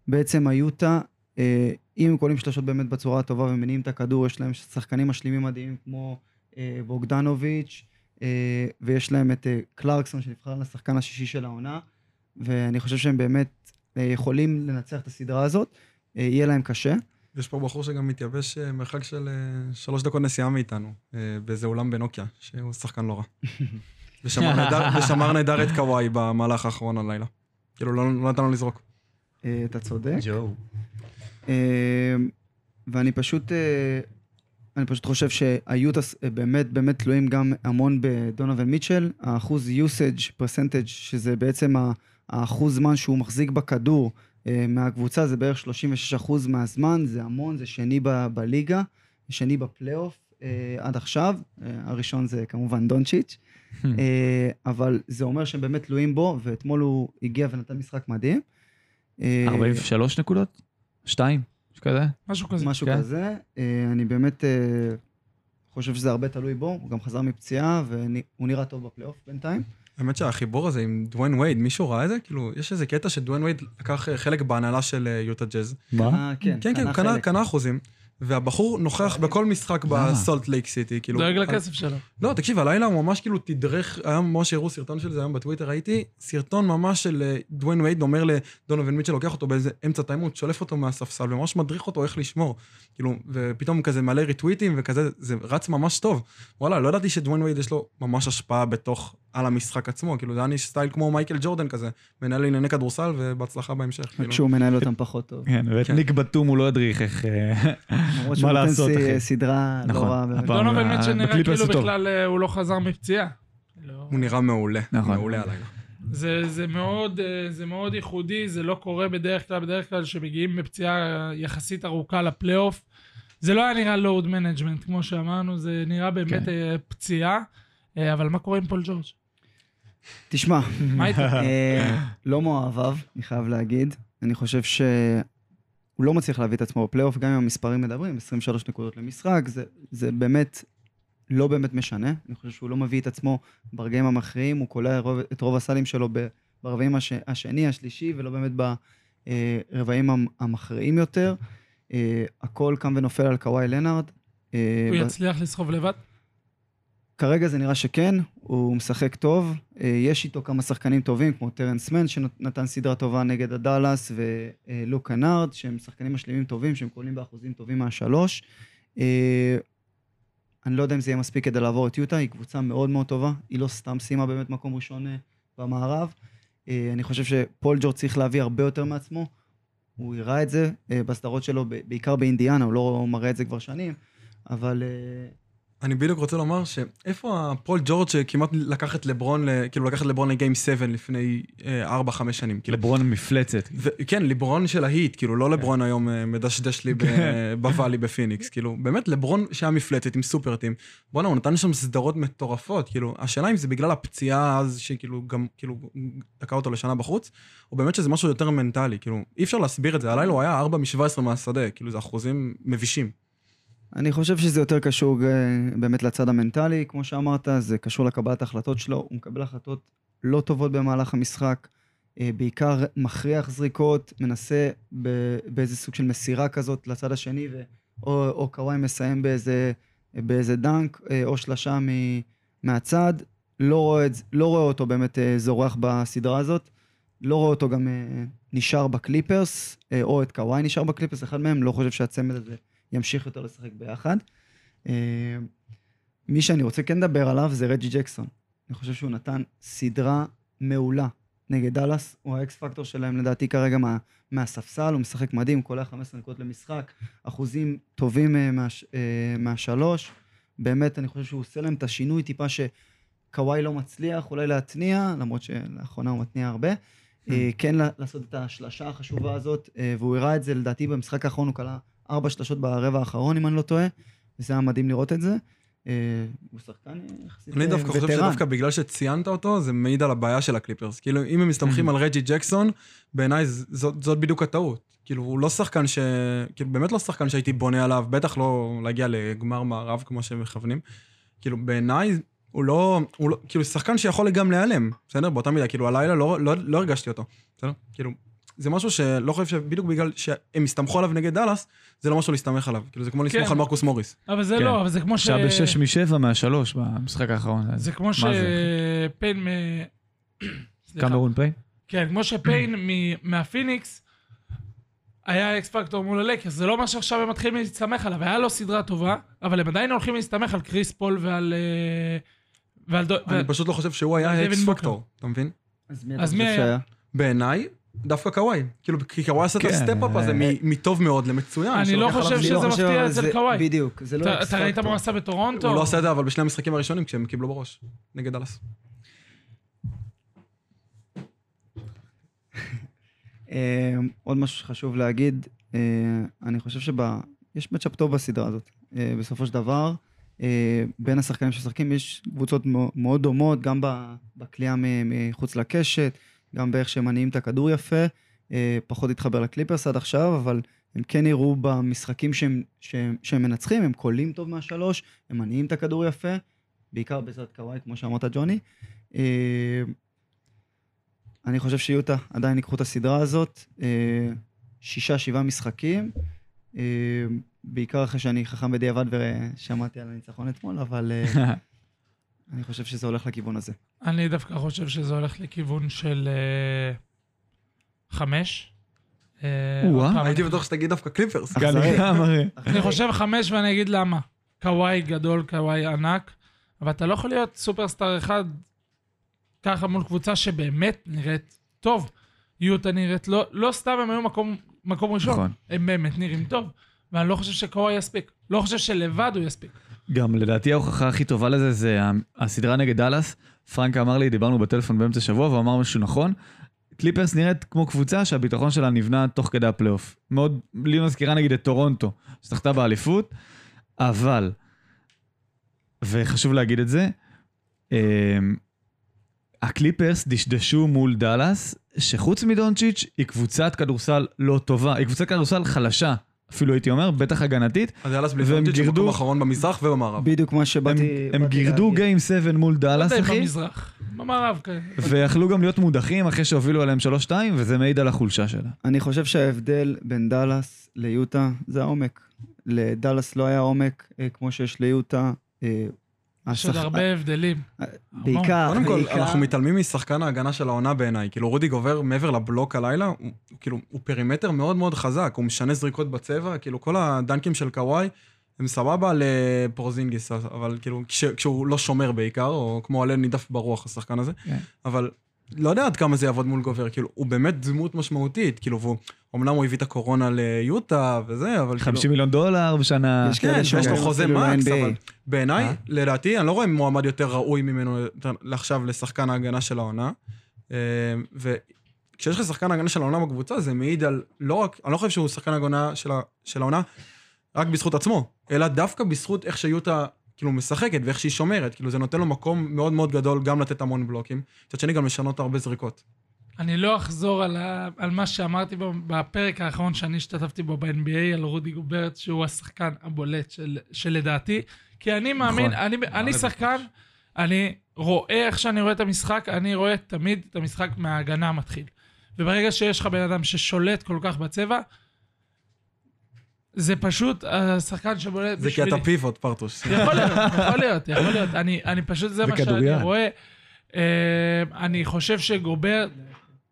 שבעצם היוטה, אה, אם הם קולים שלשות באמת בצורה הטובה ומניעים את הכדור, יש להם שחקנים משלימים מדהימים כמו אה, בוגדנוביץ', אה, ויש להם את אה, קלרקסון שנבחר לשחקן השישי של העונה, ואני חושב שהם באמת אה, יכולים לנצח את הסדרה הזאת, אה, יהיה להם קשה. יש פה בחור שגם מתייבש מרחק של שלוש דקות נסיעה מאיתנו, באיזה אולם בנוקיה, שהוא שחקן לא רע. ושמר נהדר- את קוואי במהלך האחרון הלילה. כאילו, לא לא נתן לו לזרוק. אה, אתה צודק. ג'ו. אה, ואני פשוט, אה, אני פשוט חושב שהיוטס באמת באמת תלויים גם המון בדונובל מיטשל. האחוז usage percentage, שזה בעצם האחוז זמן שהוא מחזיק בכדור מהקבוצה, זה בערך 36% מהזמן, זה המון, זה שני ב- בליגה, שני בפלייאוף עד עכשיו. הראשון זה כמובן דונצ'יץ'. אבל זה אומר שהם באמת תלויים בו, ואתמול הוא הגיע ונתן משחק מדהים. אה, 43 נקודות? שתיים? משהו כזה? משהו כזה. משהו כן. כזה. אה, אני באמת אה, חושב שזה הרבה תלוי בו, הוא גם חזר מפציעה, והוא נראה טוב בפלייאוף בינתיים. האמת שהחיבור הזה עם דוויין וייד, מישהו ראה את זה? כאילו, יש איזה קטע שדוויין וייד לקח אה, חלק בהנהלה של אה, יוטה ג'אז. מה? אה, כן, כן, כן, הוא. קנה אחוזים. והבחור נוכח בכל משחק למה? בסולט לייק סיטי, כאילו... דואג לכסף שלו. לא, תקשיב, הלילה הוא ממש כאילו תדרך, היה ממש הראו סרטון של זה היום בטוויטר, ראיתי סרטון ממש של אה, דוויין וייד אומר לדונובין מיטשל, לוקח אותו באיזה אמצע טיים אאוט, שולף אותו מהספסל, וממש מדריך אותו איך לשמור. כאילו, ופתאום כזה מלא ריטוויטים וכזה, זה רץ ממש טוב. וואלה, לא ידעתי שדוויין וייד יש לו ממש השפעה בתוך, על המשחק עצמו, כאילו, זה היה סטייל כמו מייקל ג'ורדן כזה, מנהל ענייני כדורסל ובהצלחה בהמשך. כאילו. כשהוא מנהל אותם פחות טוב. כן, ואת כן. ניק בתום הוא לא הדריך איך... אה, למרות שהוא מה נותן לעשות, אחי? סדרה לא. רעה. דונובל מיטשל נראה כאילו. בכלל אה, הוא לא חזר מפציעה. לא. הוא נראה מעולה, נכון. מעולה הלילה. זה, זה, מאוד, אה, זה מאוד ייחודי, זה לא קורה בדרך כלל, בדרך כלל שמגיעים בפציעה יחסית ארוכה לפלייאוף. זה לא היה נראה load management, כמו שאמרנו, זה נראה באמת כן. פציעה. אבל מה קורה עם פול ג'ורג'? תשמע? אה, לא מאוהביו, אני חייב להגיד. אני חושב שהוא לא מצליח להביא את עצמו בפלייאוף, גם אם המספרים מדברים, 23 נקודות למשחק, זה, זה באמת לא באמת משנה. אני חושב שהוא לא מביא את עצמו ברגעים המכריעים, הוא קולע את רוב הסלים שלו ברבעים הש, השני, השלישי, ולא באמת ברבעים המ- המכריעים יותר. אה, הכל קם ונופל על קוואי לנארד. אה, הוא יצליח לסחוב לבד? כרגע זה נראה שכן, הוא משחק טוב. אה, יש איתו כמה שחקנים טובים, כמו טרנס מן, שנתן סדרה טובה נגד הדאלאס, ולוק קנארד, שהם שחקנים משלימים טובים, שהם קולים באחוזים טובים מהשלוש. אה, אני לא יודע אם זה יהיה מספיק כדי לעבור את יוטה, היא קבוצה מאוד מאוד טובה, היא לא סתם סיימה באמת מקום ראשון אה, במערב. אני חושב שפול ג'ורג' צריך להביא הרבה יותר מעצמו. הוא הראה את זה בסדרות שלו, בעיקר באינדיאנה, הוא לא מראה את זה כבר שנים, אבל אני בדיוק רוצה לומר שאיפה הפול ג'ורג' שכמעט לקח את לברון, כאילו לקח את לברון לגיים 7 לפני 4-5 שנים. כאילו, לברון מפלצת. כן, לברון של ההיט, כאילו, לא לברון היום אה, מדשדש לי כן. בוואלי בפיניקס, כאילו, באמת, לברון שהיה מפלצת עם סופרטים, בואנה, הוא נתן שם סדרות מטורפות, כאילו, השאלה אם זה בגלל הפציעה אז, שכאילו, גם, כאילו, תקע אותו לשנה בחוץ, או באמת שזה משהו יותר מנטלי, כאילו, אי אפשר להסביר את זה, הלילה הוא היה 4 מ-17 מהשדה, כאילו, זה אחוזים מבישים. אני חושב שזה יותר קשור אה, באמת לצד המנטלי, כמו שאמרת, זה קשור לקבלת ההחלטות שלו, הוא מקבל החלטות לא טובות במהלך המשחק, אה, בעיקר מכריח זריקות, מנסה באיזה סוג של מסירה כזאת לצד השני, ו- או, או קוואי מסיים באיזה, באיזה dunk, אה, או שלשה מ- מהצד, לא רואה, לא רואה אותו באמת זורח בסדרה הזאת, לא רואה אותו גם נשאר בקליפרס, או את קוואי נשאר בקליפרס, אחד מהם, לא חושב שהצמד הזה ימשיך יותר לשחק ביחד. אה, מי שאני רוצה כן לדבר עליו זה רג'י ג'קסון. אני חושב שהוא נתן סדרה מעולה נגד דאלאס, הוא ה X factor שלהם לדעתי כרגע מה, מהספסל, הוא משחק מדהים, קולע 15 נקודות למשחק, אחוזים טובים אה, מה, אה, מהשלוש. באמת, אני חושב שהוא עושה להם את השינוי טיפה שקוואי לא מצליח אולי להתניע, למרות שלאחרונה הוא מתניע הרבה. כן לה- לעשות את השלשה החשובה הזאת, והוא הראה את זה לדעתי במשחק האחרון, הוא כלה ארבע שלשות ברבע האחרון, אם אני לא טועה, וזה היה מדהים לראות את זה. אה, הוא שחקן יחסית אני אה, דווקא חושב. שדווקא בגלל שציינת אותו, זה מעיד על הבעיה של הקליפרס. כאילו, אם הם מסתמכים על רג'י ג'קסון, בעיניי זאת, זאת בדיוק הטעות. כאילו, הוא לא שחקן ש... כאילו, באמת לא שחקן שהייתי בונה עליו, בטח לא להגיע לגמר מערב כמו שהם מכוונים. כאילו, בעיניי, הוא לא, הוא לא, כאילו, שחקן שיכול גם להיעלם, בסדר? באותה מידה, כאילו, הלילה לא, לא, לא הרגשתי אותו, בסדר? כאילו, זה משהו שלא חושב שבדיוק בגלל שהם הסתמכו עליו נגד דאלאס, זה לא משהו להסתמך עליו. כאילו, זה כמו לסמוך כן. על מרקוס מוריס. אבל זה כן. לא, אבל זה כמו ש... שעה בשש משבע מהשלוש במשחק האחרון. זה כמו? שפיין מ... קמרון פיין? כן, כמו שפיין מהפיניקס היה X factor מול הלייקרס, זה לא מה שעכשיו הם מתחילים להסתמך עליו, היה לו סדרה טובה, אבל הם עדיין הולכים להסתמך על קריס פול ועל... אה, ועל... דו- אני ועל- פשוט לא חושב שהוא היה X. factor, אתה מבין? אז מי אתה חושב? שהיה? בעיניי, דווקא קוואי. כאילו, כי קוואי עשה את כן, ה step-up הזה אה, מ- מטוב מאוד למצוין. אני לא חושב. לא שזה חושב, מפתיע אצל זה- קוואי. בדיוק, זה לא אתה- ראית מה הוא. עשה בטורונטו? הוא לא עשה את זה, אבל בשני המשחקים הראשונים, כשהם קיבלו בראש, נגד דאלאס. אה, עוד משהו שחשוב להגיד, אה, אני חושב שיש מצ'אפ טוב בסדרה הזאת. בסופו של דבר, בין השחקנים שמשחקים יש קבוצות מאוד דומות, גם ב- בכלייה מ- מחוץ לקשת, גם באיך שהם מניעים את הכדור יפה. אה, פחות התחבר לקליפרס עד עכשיו, אבל הם כן הראו במשחקים שהם, שהם, שהם מנצחים, הם קולים טוב מהשלוש, הם מניעים את הכדור יפה, בעיקר בעזרת קוואי, כמו שאמרת, ג'וני. אה, אני חושב שיוטה עדיין ייקחו את הסדרה הזאת, אה, שישה, שבעה משחקים, בעיקר אחרי שאני חכם בדיעבד ושמעתי על הניצחון אתמול, אבל אני חושב שזה הולך לכיוון הזה. אני דווקא חושב שזה הולך לכיוון של אה, חמש. אה, הייתי בטוח שתגיד דווקא קליפרס. לגמרי. אני חושב חמש ואני אגיד למה. קוואי גדול, קוואי ענק, אבל אתה לא יכול להיות סופרסטאר אחד ככה מול קבוצה שבאמת נראית טוב. יוטה נראית, לא, לא סתם הם היו מקום, מקום ראשון, נכון. הם באמת נראים טוב. ואני לא חושב שקוואי יספיק. לא חושב שלבד הוא יספיק. גם לדעתי ההוכחה הכי טובה לזה זה הסדרה נגד דאלאס. פרנק אמר לי, דיברנו בטלפון באמצע השבוע, והוא אמר משהו נכון. קליפרס נראית כמו קבוצה שהביטחון שלה נבנה תוך כדי הפלייאוף. מאוד, לי מזכירה נגיד את טורונטו, שזכתה באליפות, אבל, וחשוב להגיד את זה, אמ, הקליפרס דשדשו מול דאלאס, שחוץ מדונצ'יץ' היא קבוצת כדורסל לא טובה, היא קבוצת כדורסל חלשה, אפילו הייתי אומר, בטח הגנתית, אז דאלאס בלי דונצ'יץ' הוא מקום אחרון במזרח ובמערב. בדיוק מה הם, שבאתי... הם באתי גירדו להגיד. game 7 מול לא דאלאס, אחי, במזרח, במערב, כן. ויכלו גם להיות מודחים אחרי שהובילו עליהם 3-2, וזה מעיד על החולשה שלה. אני חושב שההבדל בין דאלאס ליוטה זה העומק. לדאלאס לא היה עומק אה, כמו שיש ליוטה. אה, יש עוד הרבה הבדלים. בעיקר, קודם כל, בעיקר- אנחנו מתעלמים משחקן ההגנה של העונה בעיניי. כאילו, רודי גובר מעבר לבלוק הלילה, הוא, כאילו, הוא perimeter מאוד מאוד חזק, הוא משנה זריקות בצבע, כאילו, כל הדאנקים של קוואי הם סבבה לפורזינגיס, אבל כאילו, כש, כשהוא לא שומר בעיקר, או כמו עלה נידף ברוח, השחקן הזה, כן. אבל לא יודע עד כמה זה יעבוד מול גובר, כאילו, הוא באמת דמות משמעותית, כאילו, והוא, אמנם הוא הביא את הקורונה ליוטה וזה, אבל כאילו... 50 מיליון דולר בשנה. יש כן, שיש לו שאומרים חוזה אפילו מקס. אבל בעיניי, אה? לדעתי, אני לא רואה מועמד יותר ראוי ממנו עכשיו לשחקן ההגנה של העונה. אה, וכשיש לך שחקן ההגנה של העונה בקבוצה, זה מעיד על, לא רק, אני לא חושב שהוא שחקן ההגנה של של העונה, רק בזכות עצמו, אלא דווקא בזכות איך שיוטה כאילו משחקת ואיך שהיא שומרת, כאילו זה נותן לו מקום מאוד מאוד גדול גם לתת המון בלוקים. מצד שני גם לשנות הרבה זריקות. אני לא אחזור על, ה... על מה שאמרתי בו בפרק האחרון שאני השתתפתי בו ב-NBA, על רודי גוברט, שהוא השחקן הבולט של, שלדעתי, כי אני מאמין, נכון. אני, אני שחקן, אני רואה איך שאני רואה את המשחק, אני רואה תמיד את המשחק מההגנה המתחיל. וברגע שיש לך בן אדם ששולט כל כך בצבע, זה פשוט השחקן שבולט זה כי בשבילי. אתה פיבוט, פרטוש. יכול להיות, יכול להיות, יכול להיות. אני, אני פשוט, זה מה שאני. רואה. אה, אני חושב שגובר,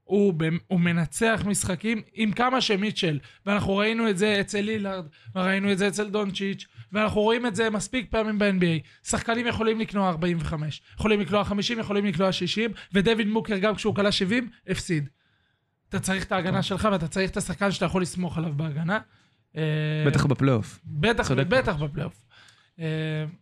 הוא, הוא מנצח משחקים עם כמה שמיטשל, ואנחנו ראינו את זה אצל לילארד, וראינו את זה אצל דונצ'יץ', ואנחנו רואים את זה מספיק פעמים ב-NBA. שחקנים יכולים לקנוע 45, יכולים לקלוע 50, יכולים לקלוע 60, ודויד מוקר גם כשהוא כלה 70, הפסיד. אתה צריך את ההגנה שלך, ואתה צריך את השחקן שאתה יכול לסמוך עליו בהגנה. אה, בטח בפלייאוף. בטח. בטח בפלייאוף. אה,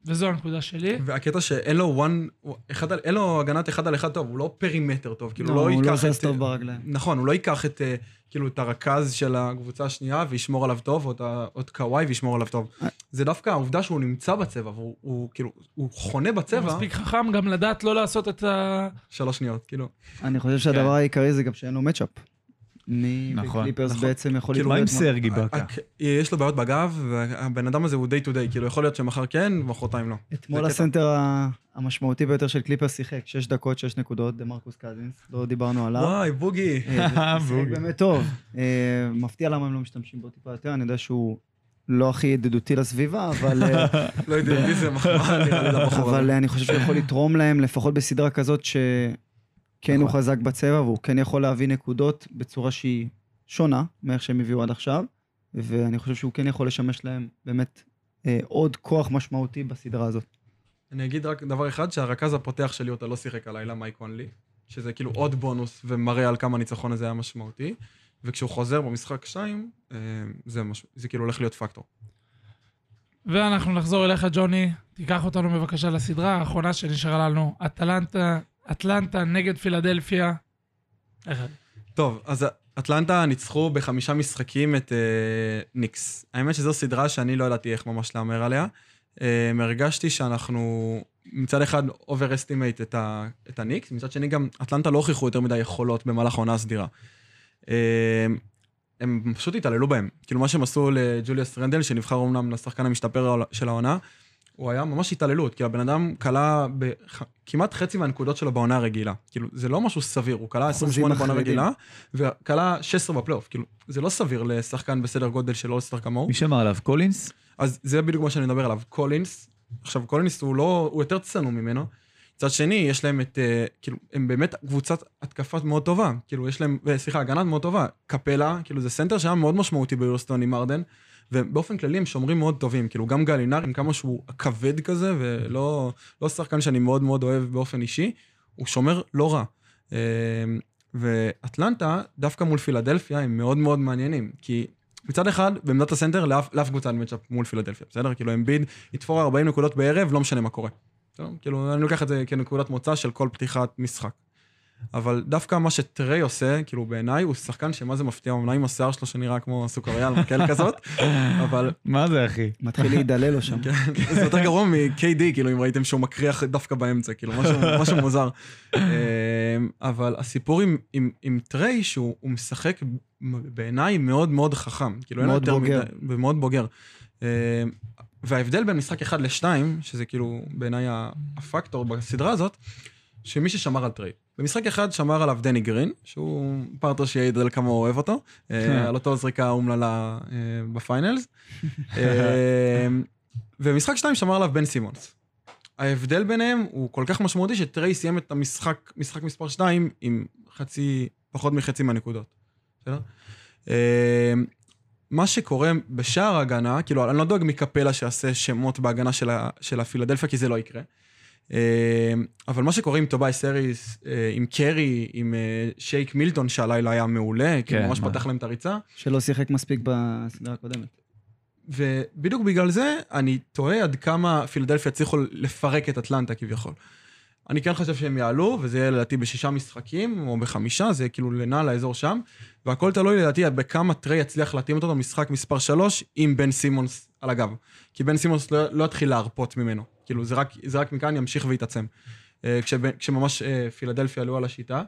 וזו הנקודה שלי. והקטע שאין לו one, אחד, על- אין לו הגנת אחד על אחד טוב, הוא לא perimeter טוב, כאילו לא, לא הוא לא ייקח זז את... טוב ברגליים. נכון, הוא לא ייקח את, אה, כאילו, את הרכז של הקבוצה השנייה וישמור עליו טוב, או את, או את קוואי וישמור עליו טוב. זה דווקא העובדה שהוא נמצא בצבע, והוא הוא, כאילו, הוא חונה הוא בצבע, מספיק חכם גם לדעת לא לעשות את ה... שלוש שניות, כאילו. אני חושב שהדבר העיקרי זה גם שאין לו matchup. מי נכון, בקליפרס נכון. בעצם יכול כאילו, מה עם להתמודד? סרג' איבקה? יש לו בעיות בגב, והבן אדם הזה הוא day to day, כאילו יכול להיות שמחר כן, ומחרתיים לא. אתמול. הסנטר המשמעותי ביותר של קליפרס שיחק, 6 דקות, 6 נקודות, דמרקוס קאזינס, לא דיברנו עליו. וואי, בוגי. אה, בוגי. באמת טוב. אה, מפתיע למה הם לא משתמשים בו טיפה יותר, אני יודע שהוא לא הכי ידידותי לסביבה, אבל... אה, לא יודע, מי זה מחמאה אבל. אה, אני חושב שהוא יכול לתרום להם, לפחות בסדרה כזאת, הוא נכון. חזק בצבע, והוא כן יכול להביא נקודות בצורה שהיא שונה מאיך שהם הביאו עד עכשיו, ואני חושב שהוא כן יכול לשמש להם באמת אה, עוד כוח משמעותי בסדרה הזאת. אני אגיד רק דבר אחד, שהרכז הפותח של יוטה לא שיחק הלילה, מייק קונלי, שזה כאילו עוד בונוס ומראה על כמה הניצחון הזה היה משמעותי, וכשהוא חוזר במשחק 2, זה, מש... זה כאילו הולך להיות פקטור. ואנחנו נחזור אליך, ג'וני. תיקח אותנו בבקשה לסדרה האחרונה שנשארה לנו. אטלנטה, אטלנטה נגד פילדלפיה. אחד. טוב, אז אטלנטה ניצחו בחמישה משחקים את אה, ניקס. האמת שזו סדרה שאני לא ידעתי איך ממש להמר עליה. אה, הרגשתי שאנחנו מצד אחד overestimate את, ה, את הניקס, מצד שני גם אטלנטה לא הוכיחו יותר מדי יכולות במהלך העונה הסדירה. אה, הם פשוט התעללו בהם. כאילו מה שהם עשו לג'וליאס רנדל, שנבחר אומנם לשחקן המשתפר של העונה, הוא היה ממש התעללות, כי הבן אדם קלע בח... כמעט חצי מהנקודות שלו בעונה הרגילה. כאילו, זה לא משהו סביר, הוא קלע 28 בעונה. רגילה, וקלע 16 בפלייאוף. כאילו, זה לא סביר לשחקן בסדר גודל של אולסטאר כמוהו. מי שמר עליו? קולינס? אז זה בדיוק מה שאני מדבר עליו. קולינס, עכשיו קולינס הוא לא, הוא יותר צנום ממנו. מצד שני, יש להם את, אה, כאילו, הם באמת קבוצת התקפה מאוד טובה. כאילו, יש להם, אה, סליחה, הגנה מאוד טובה. קפלה, כאילו, זה סנטר שהיה מאוד משמעותי ביוסטון עם הארדן, ובאופן כללי הם שומרים מאוד טובים. כאילו, גם גלינר, עם כמה שהוא כבד כזה, ולא לא שחקן שאני מאוד מאוד אוהב באופן אישי, הוא שומר לא רע. אה, ואטלנטה, דווקא מול פילדלפיה, הם מאוד מאוד מעניינים. כי מצד אחד, בעמדת הסנטר, לאף, לאף קבוצה אין מצ'אפ מול פילדלפיה, בסדר? כאילו, אמביד יתפור 40 נקודות בערב, לא משנה מה קורה. כאילו, אני לוקח את זה כנקודת מוצא של כל פתיחת משחק. אבל דווקא מה שטריי עושה, כאילו בעיניי, הוא שחקן שמה זה מפתיע, אומנם עם השיער שלו שנראה כמו סוכריה על מקל כזאת, אבל מה זה, אחי? מתחיל להידלדל לו שם. כן, זה יותר גרוע מ-KD, כאילו, אם ראיתם שהוא מקריח דווקא באמצע, כאילו, משהו, מוזר. אמ, אבל הסיפור עם, טריי, שהוא הוא משחק בעיניי מאוד מאוד חכם. כאילו, מאוד בוגר. ומאוד בוגר. אמ, וההבדל בין משחק אחד לשתיים, שזה כאילו בעיניי הפקטור בסדרה הזאת, שמי ששמר על טריי. במשחק אחד שמר עליו דני גרין, שהוא פרטנר שיעיד על כמה הוא אוהב אותו, אה, על אותו זריקה אומללה אה, ב finals. אה, ומשחק שתיים שמר עליו בן סימונס. ההבדל ביניהם הוא כל כך משמעותי שטריי סיים את המשחק, משחק מספר 2 עם חצי, פחות מחצי מהנקודות. בסדר? מה שקורה בשאר ההגנה, כאילו, אני לא דואג מקפלה שיעשה שמות בהגנה של, ה, של הפילדלפיה, כי זה לא יקרה. אה, אבל מה שקורה עם טוביאס האריס, אה, עם קרי, עם אה, שייק מילטון, שהלילה היה מעולה, כי כן, הוא ממש מה? פתח להם את הריצה. שלא שיחק מספיק בסדרה הקודמת. ובדיוק בגלל זה, אני תוהה עד כמה פילדלפיה הצליחו לפרק את אטלנטה כביכול. אני כן חושב שהם יעלו, וזה יהיה לדעתי בשישה משחקים, או בחמישה, זה כאילו לנע לאזור שם, והכל תלוי לדעתי בכמה טריי יצליח להתאים אותו במשחק מספר שלוש עם בן סימונס על הגב. כי בן סימונס לא, לא יתחיל להרפות ממנו. כאילו, זה רק, זה רק מכאן ימשיך ויתעצם. אה, כשממש אה, פילדלפיה עלו על השיטה.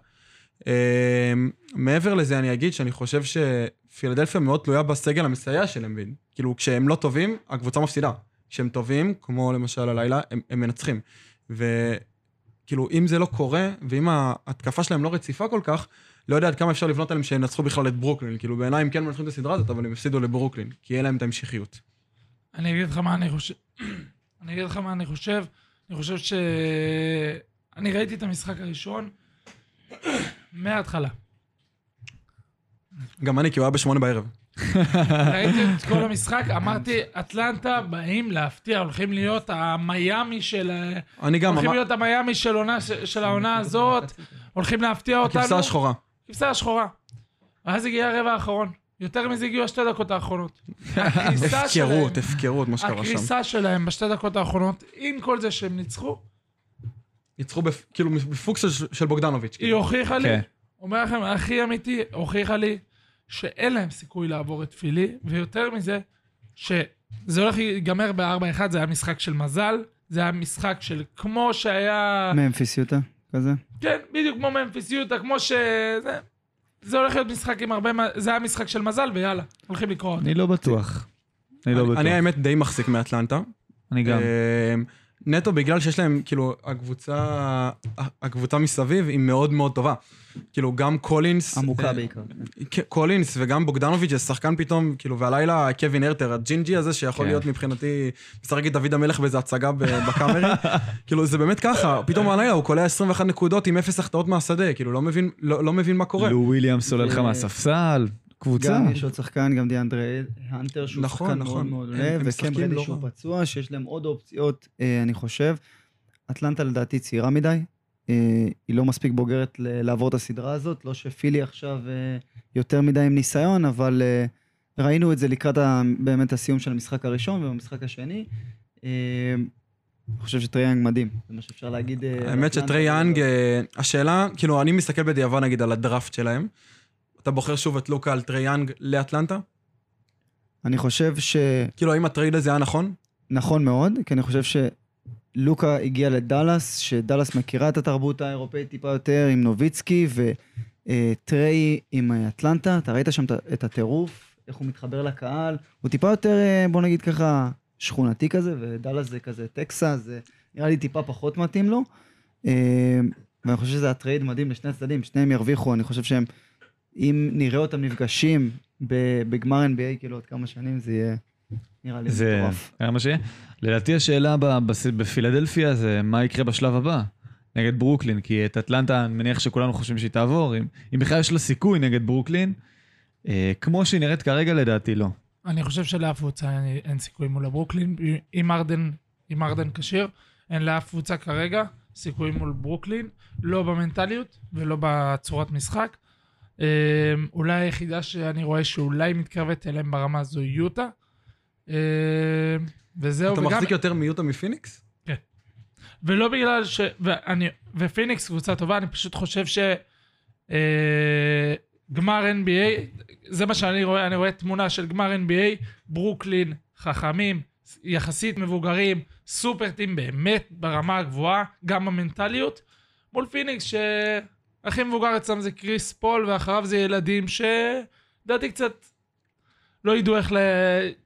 אה, מעבר לזה, אני אגיד שאני חושב שפילדלפיה מאוד תלויה בסגל המסייע של אמביד. כאילו, כשהם לא טובים, הקבוצה מפסידה. כשהם טובים, כמו למשל הלילה, הם, הם מנצחים. וכאילו, אם זה לא קורה, ואם ההתקפה שלהם לא רציפה כל כך, לא יודע עד כמה אפשר לבנות עליהם שינצחו בכלל את ברוקלין. כאילו, בעיניי הם כן מנצחים את הסדרה הזאת, אבל הם הפסידו לברוקלין, כי יהיה להם את ההמשכיות. אני אגיד לך מה אני חושב. אני אגיד לך מה אני חושב. אני חושב ש... אני ראיתי את המשחק הראשון מההתחלה. גם אני, כי הוא היה בשמונה בערב. ראיתי את כל המשחק, אמרתי, אטלנטה באים להפתיע, הולכים להיות המיאמי של... אני גם, הולכים להיות המיאמי של עונה- של העונה הזאת, הולכים להפתיע אותנו. הכבשה השחורה. כבשה השחורה. ואז הגיע הרבע האחרון. יותר מזה הגיעו השתי דקות האחרונות. הפקרות, הפקרות, מה שקרה שם. הקריסה שלהם בשתי דקות האחרונות, עם כל זה שהם ניצחו, ניצחו כאילו בפוקס של- של בוגדנוביץ'. היא כאילו. הוכיחה לי, כן. אומר לכם, הכי אמיתי, הוכיחה לי שאין להם סיכוי לעבור את פילי, ויותר מזה, שזה הולך להיגמר ב-4-1, זה היה משחק של מזל, זה היה משחק של כמו שהיה, ממפיס יוטה, כזה. כן, בדיוק כמו ממפיס יוטה, כמו ש... זה... הולך להיות משחק עם הרבה... זה היה משחק של מזל, ויאללה, הולכים לקרוע אותו. אני לא בטוח. אני לא אני- בטוח. אני האמת די מחזיק מאטלנטה. אני גם. נטו בגלל שיש להם, כאילו, הקבוצה, הקבוצה מסביב היא מאוד מאוד טובה. כאילו, גם קולינס... עמוקה אה, בעיקר. ק- קולינס וגם בוגדנוביץ' זה שחקן פתאום, כאילו, והלילה קווין הרטר, הג'ינג'י הזה, שיכול כן. להיות מבחינתי, משחק את דוד המלך באיזה הצגה בקאמרי. כאילו, זה באמת ככה, פתאום הלילה הוא קולע 21 נקודות עם אפס החטאות מהשדה, כאילו, לא מבין, לא, לא מבין מה קורה. לו וויליאמס עולה לך מהספסל, קבוצה. גם יש עוד שחקן, גם דיאנדרי הנטר, שהוא נכון, שחקן נכון. מאוד מאוד עולה, וקם משחקים ברדי לא שהוא רע. פצוע, שיש להם עוד אופציות, אה, אני חושב. אטלנטה לדעתי צעירה מדי, אה, היא לא מספיק בוגרת לעבור את הסדרה הזאת, לא שפילי עכשיו אה, יותר מדי עם ניסיון, אבל אה, ראינו את זה לקראת ה- באמת הסיום של המשחק הראשון ובמשחק השני. אה, אני חושב שטרייאנג מדהים, זה מה שאפשר להגיד. אה, האמת. שטרי יאנג, אה, השאלה, כאילו, אני מסתכל בדיעבד נגיד על הדראפט שלהם. אתה בוחר שוב את לוקה על טרי יאנג לאטלנטה? אני חושב ש... כאילו, האם הטרייד הזה היה נכון? נכון מאוד, כי אני חושב שלוקה הגיע לדאלאס, שדאלאס מכירה את התרבות האירופאית טיפה יותר עם נוביצקי, וטריי עם אטלנטה, אתה ראית שם את- הטירוף, איך הוא מתחבר לקהל, הוא טיפה יותר, אה, בוא נגיד ככה, שכונתי כזה, ודאלאס זה כזה טקסס, זה נראה לי טיפה פחות מתאים לו. אה, ואני חושב שזה הטרייד מדהים לשני הצדדים, שניהם ירוויחו, אני חושב שהם, אם נראה אותם נפגשים בגמר NBA, כאילו עוד כמה שנים, זה יהיה, נראה לי זה מטורף. היה מה שיהיה. לדעתי השאלה בפילדלפיה זה מה יקרה בשלב הבא. נגד ברוקלין, כי את אטלנטה אני מניח שכולנו חושבים שהיא תעבור, אם, אם בכלל יש לה סיכוי נגד ברוקלין, אה, כמו שהיא נראית כרגע לדעתי לא. אני חושב שלאף קבוצה אין, אין סיכוי מול הברוקלין. אם הארדן, אם הארדן כשיר, אין לאף קבוצה כרגע סיכוי מול ברוקלין, לא במנטליות ולא בצורת משחק. אה, אולי היחידה שאני רואה שאולי מתקרבת אליהם ברמה הזו יוטה. אה, וזהו, אתה וגם, מחזיק יותר מיוטה מפיניקס? ולא בגלל ש... ואני, ופיניקס קבוצה טובה, אני פשוט חושב ש... אה, גמר NBA, זה מה שאני רואה, אני רואה תמונה של גמר NBA, ברוקלין, חכמים, יחסית מבוגרים, super team באמת ברמה הגבוהה, גם במנטליות, מול פיניקס שהכי מבוגר אצלם זה קריס פול, ואחריו זה ילדים שלדעתי קצת לא ידעו איך ל...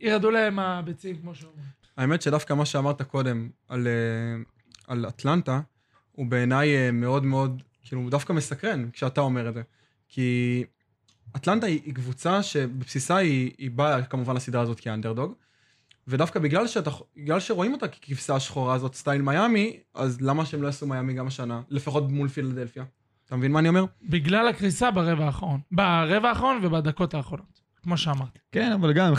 ירדו להם הביצים, כמו שאומרים. האמת שדווקא מה שאמרת קודם על, אה, על אטלנטה, הוא בעיניי אה, מאוד מאוד, כאילו, הוא דווקא מסקרן כשאתה אומר את זה. כי אטלנטה היא, היא קבוצה שבבסיסה היא, היא באה כמובן לסדרה הזאת כאנדרדוג, ודווקא בגלל, שאתה, בגלל שרואים אותה ככבשה השחורה הזאת, סטייל מיאמי, אז למה שהם לא יעשו מיאמי גם השנה? לפחות מול פילדלפיה. אתה מבין מה אני אומר? בגלל הקריסה ברבע האחרון. ברבע האחרון ובדקות האחרונות, כמו שאמרתי. כן, אבל גם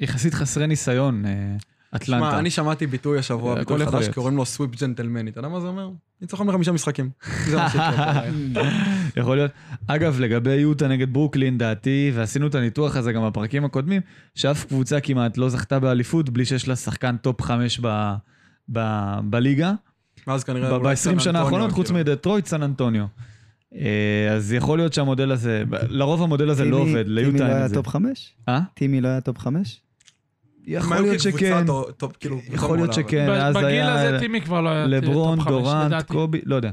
יחסית חסרי ניסיון, אה, אטלנטה. שמע, אני שמעתי ביטוי השבוע, ביטוי חדש. קוראים לו סוויפ ג'נטלמני. אתה יודע מה זה אומר? ניצחון בחמישה משחקים. זה מה שיקרה. יכול להיות. אגב, לגבי יוטה נגד ברוקלין, דעתי, ועשינו את הניתוח הזה גם בפרקים הקודמים, שאף קבוצה כמעט לא זכתה באליפות בלי שיש לה שחקן טופ חמש ב, ב, בליגה. ואז כנראה... אולי ב-20 סן שנה האחרונות, חוץ כאילו. מדטרויט, סן אנטוניו. אה, אז יכול להיות שהמודל הזה, לרוב המודל הזה לא עובד, ליוטה טימי לא היה. טופ חמש? אה? טימי לא היה טופ חמש? הם יכול היו להיות שכן, כאילו, יכול להיות שכן, אז בגיל היה הזה טימי כבר לא היה לברון, טופ חמש, דורנט, לדעתי. קובי, לא יודע.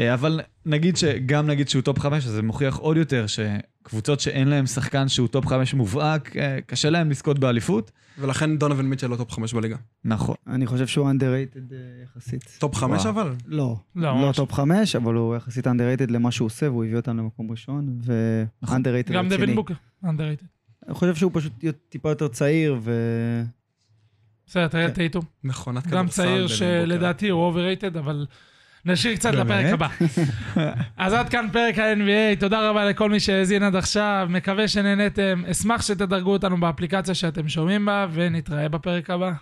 אה, אבל נגיד שגם נגיד שהוא טופ חמש, אז זה מוכיח עוד יותר שקבוצות שאין להם שחקן שהוא טופ חמש מובהק, אה, קשה להם לזכות באליפות. ולכן דונובן מיטשל לא טופ חמש בליגה. נכון. אני חושב שהוא underrated אה, יחסית. טופ חמש וואו. אבל? לא, לא, לא. טופ חמש, אבל הוא יחסית underrated למה שהוא עושה, והוא הביא אותם למקום ראשון, ו-underrated גם דווין רציני. בוקר, underrated. אני חושב שהוא פשוט טיפה יותר צעיר, ו... בסדר, תראה כן. את טייטום. מכונת כדורסל. גם צעיר. שלדעתי הוא overrated, אבל נשאיר קצת? לפרק הבא. אז עד כאן פרק ה-NBA, תודה רבה לכל מי שהאזין עד עכשיו, מקווה שנהניתם, אשמח שתדרגו אותנו באפליקציה שאתם שומעים בה, ונתראה בפרק הבא.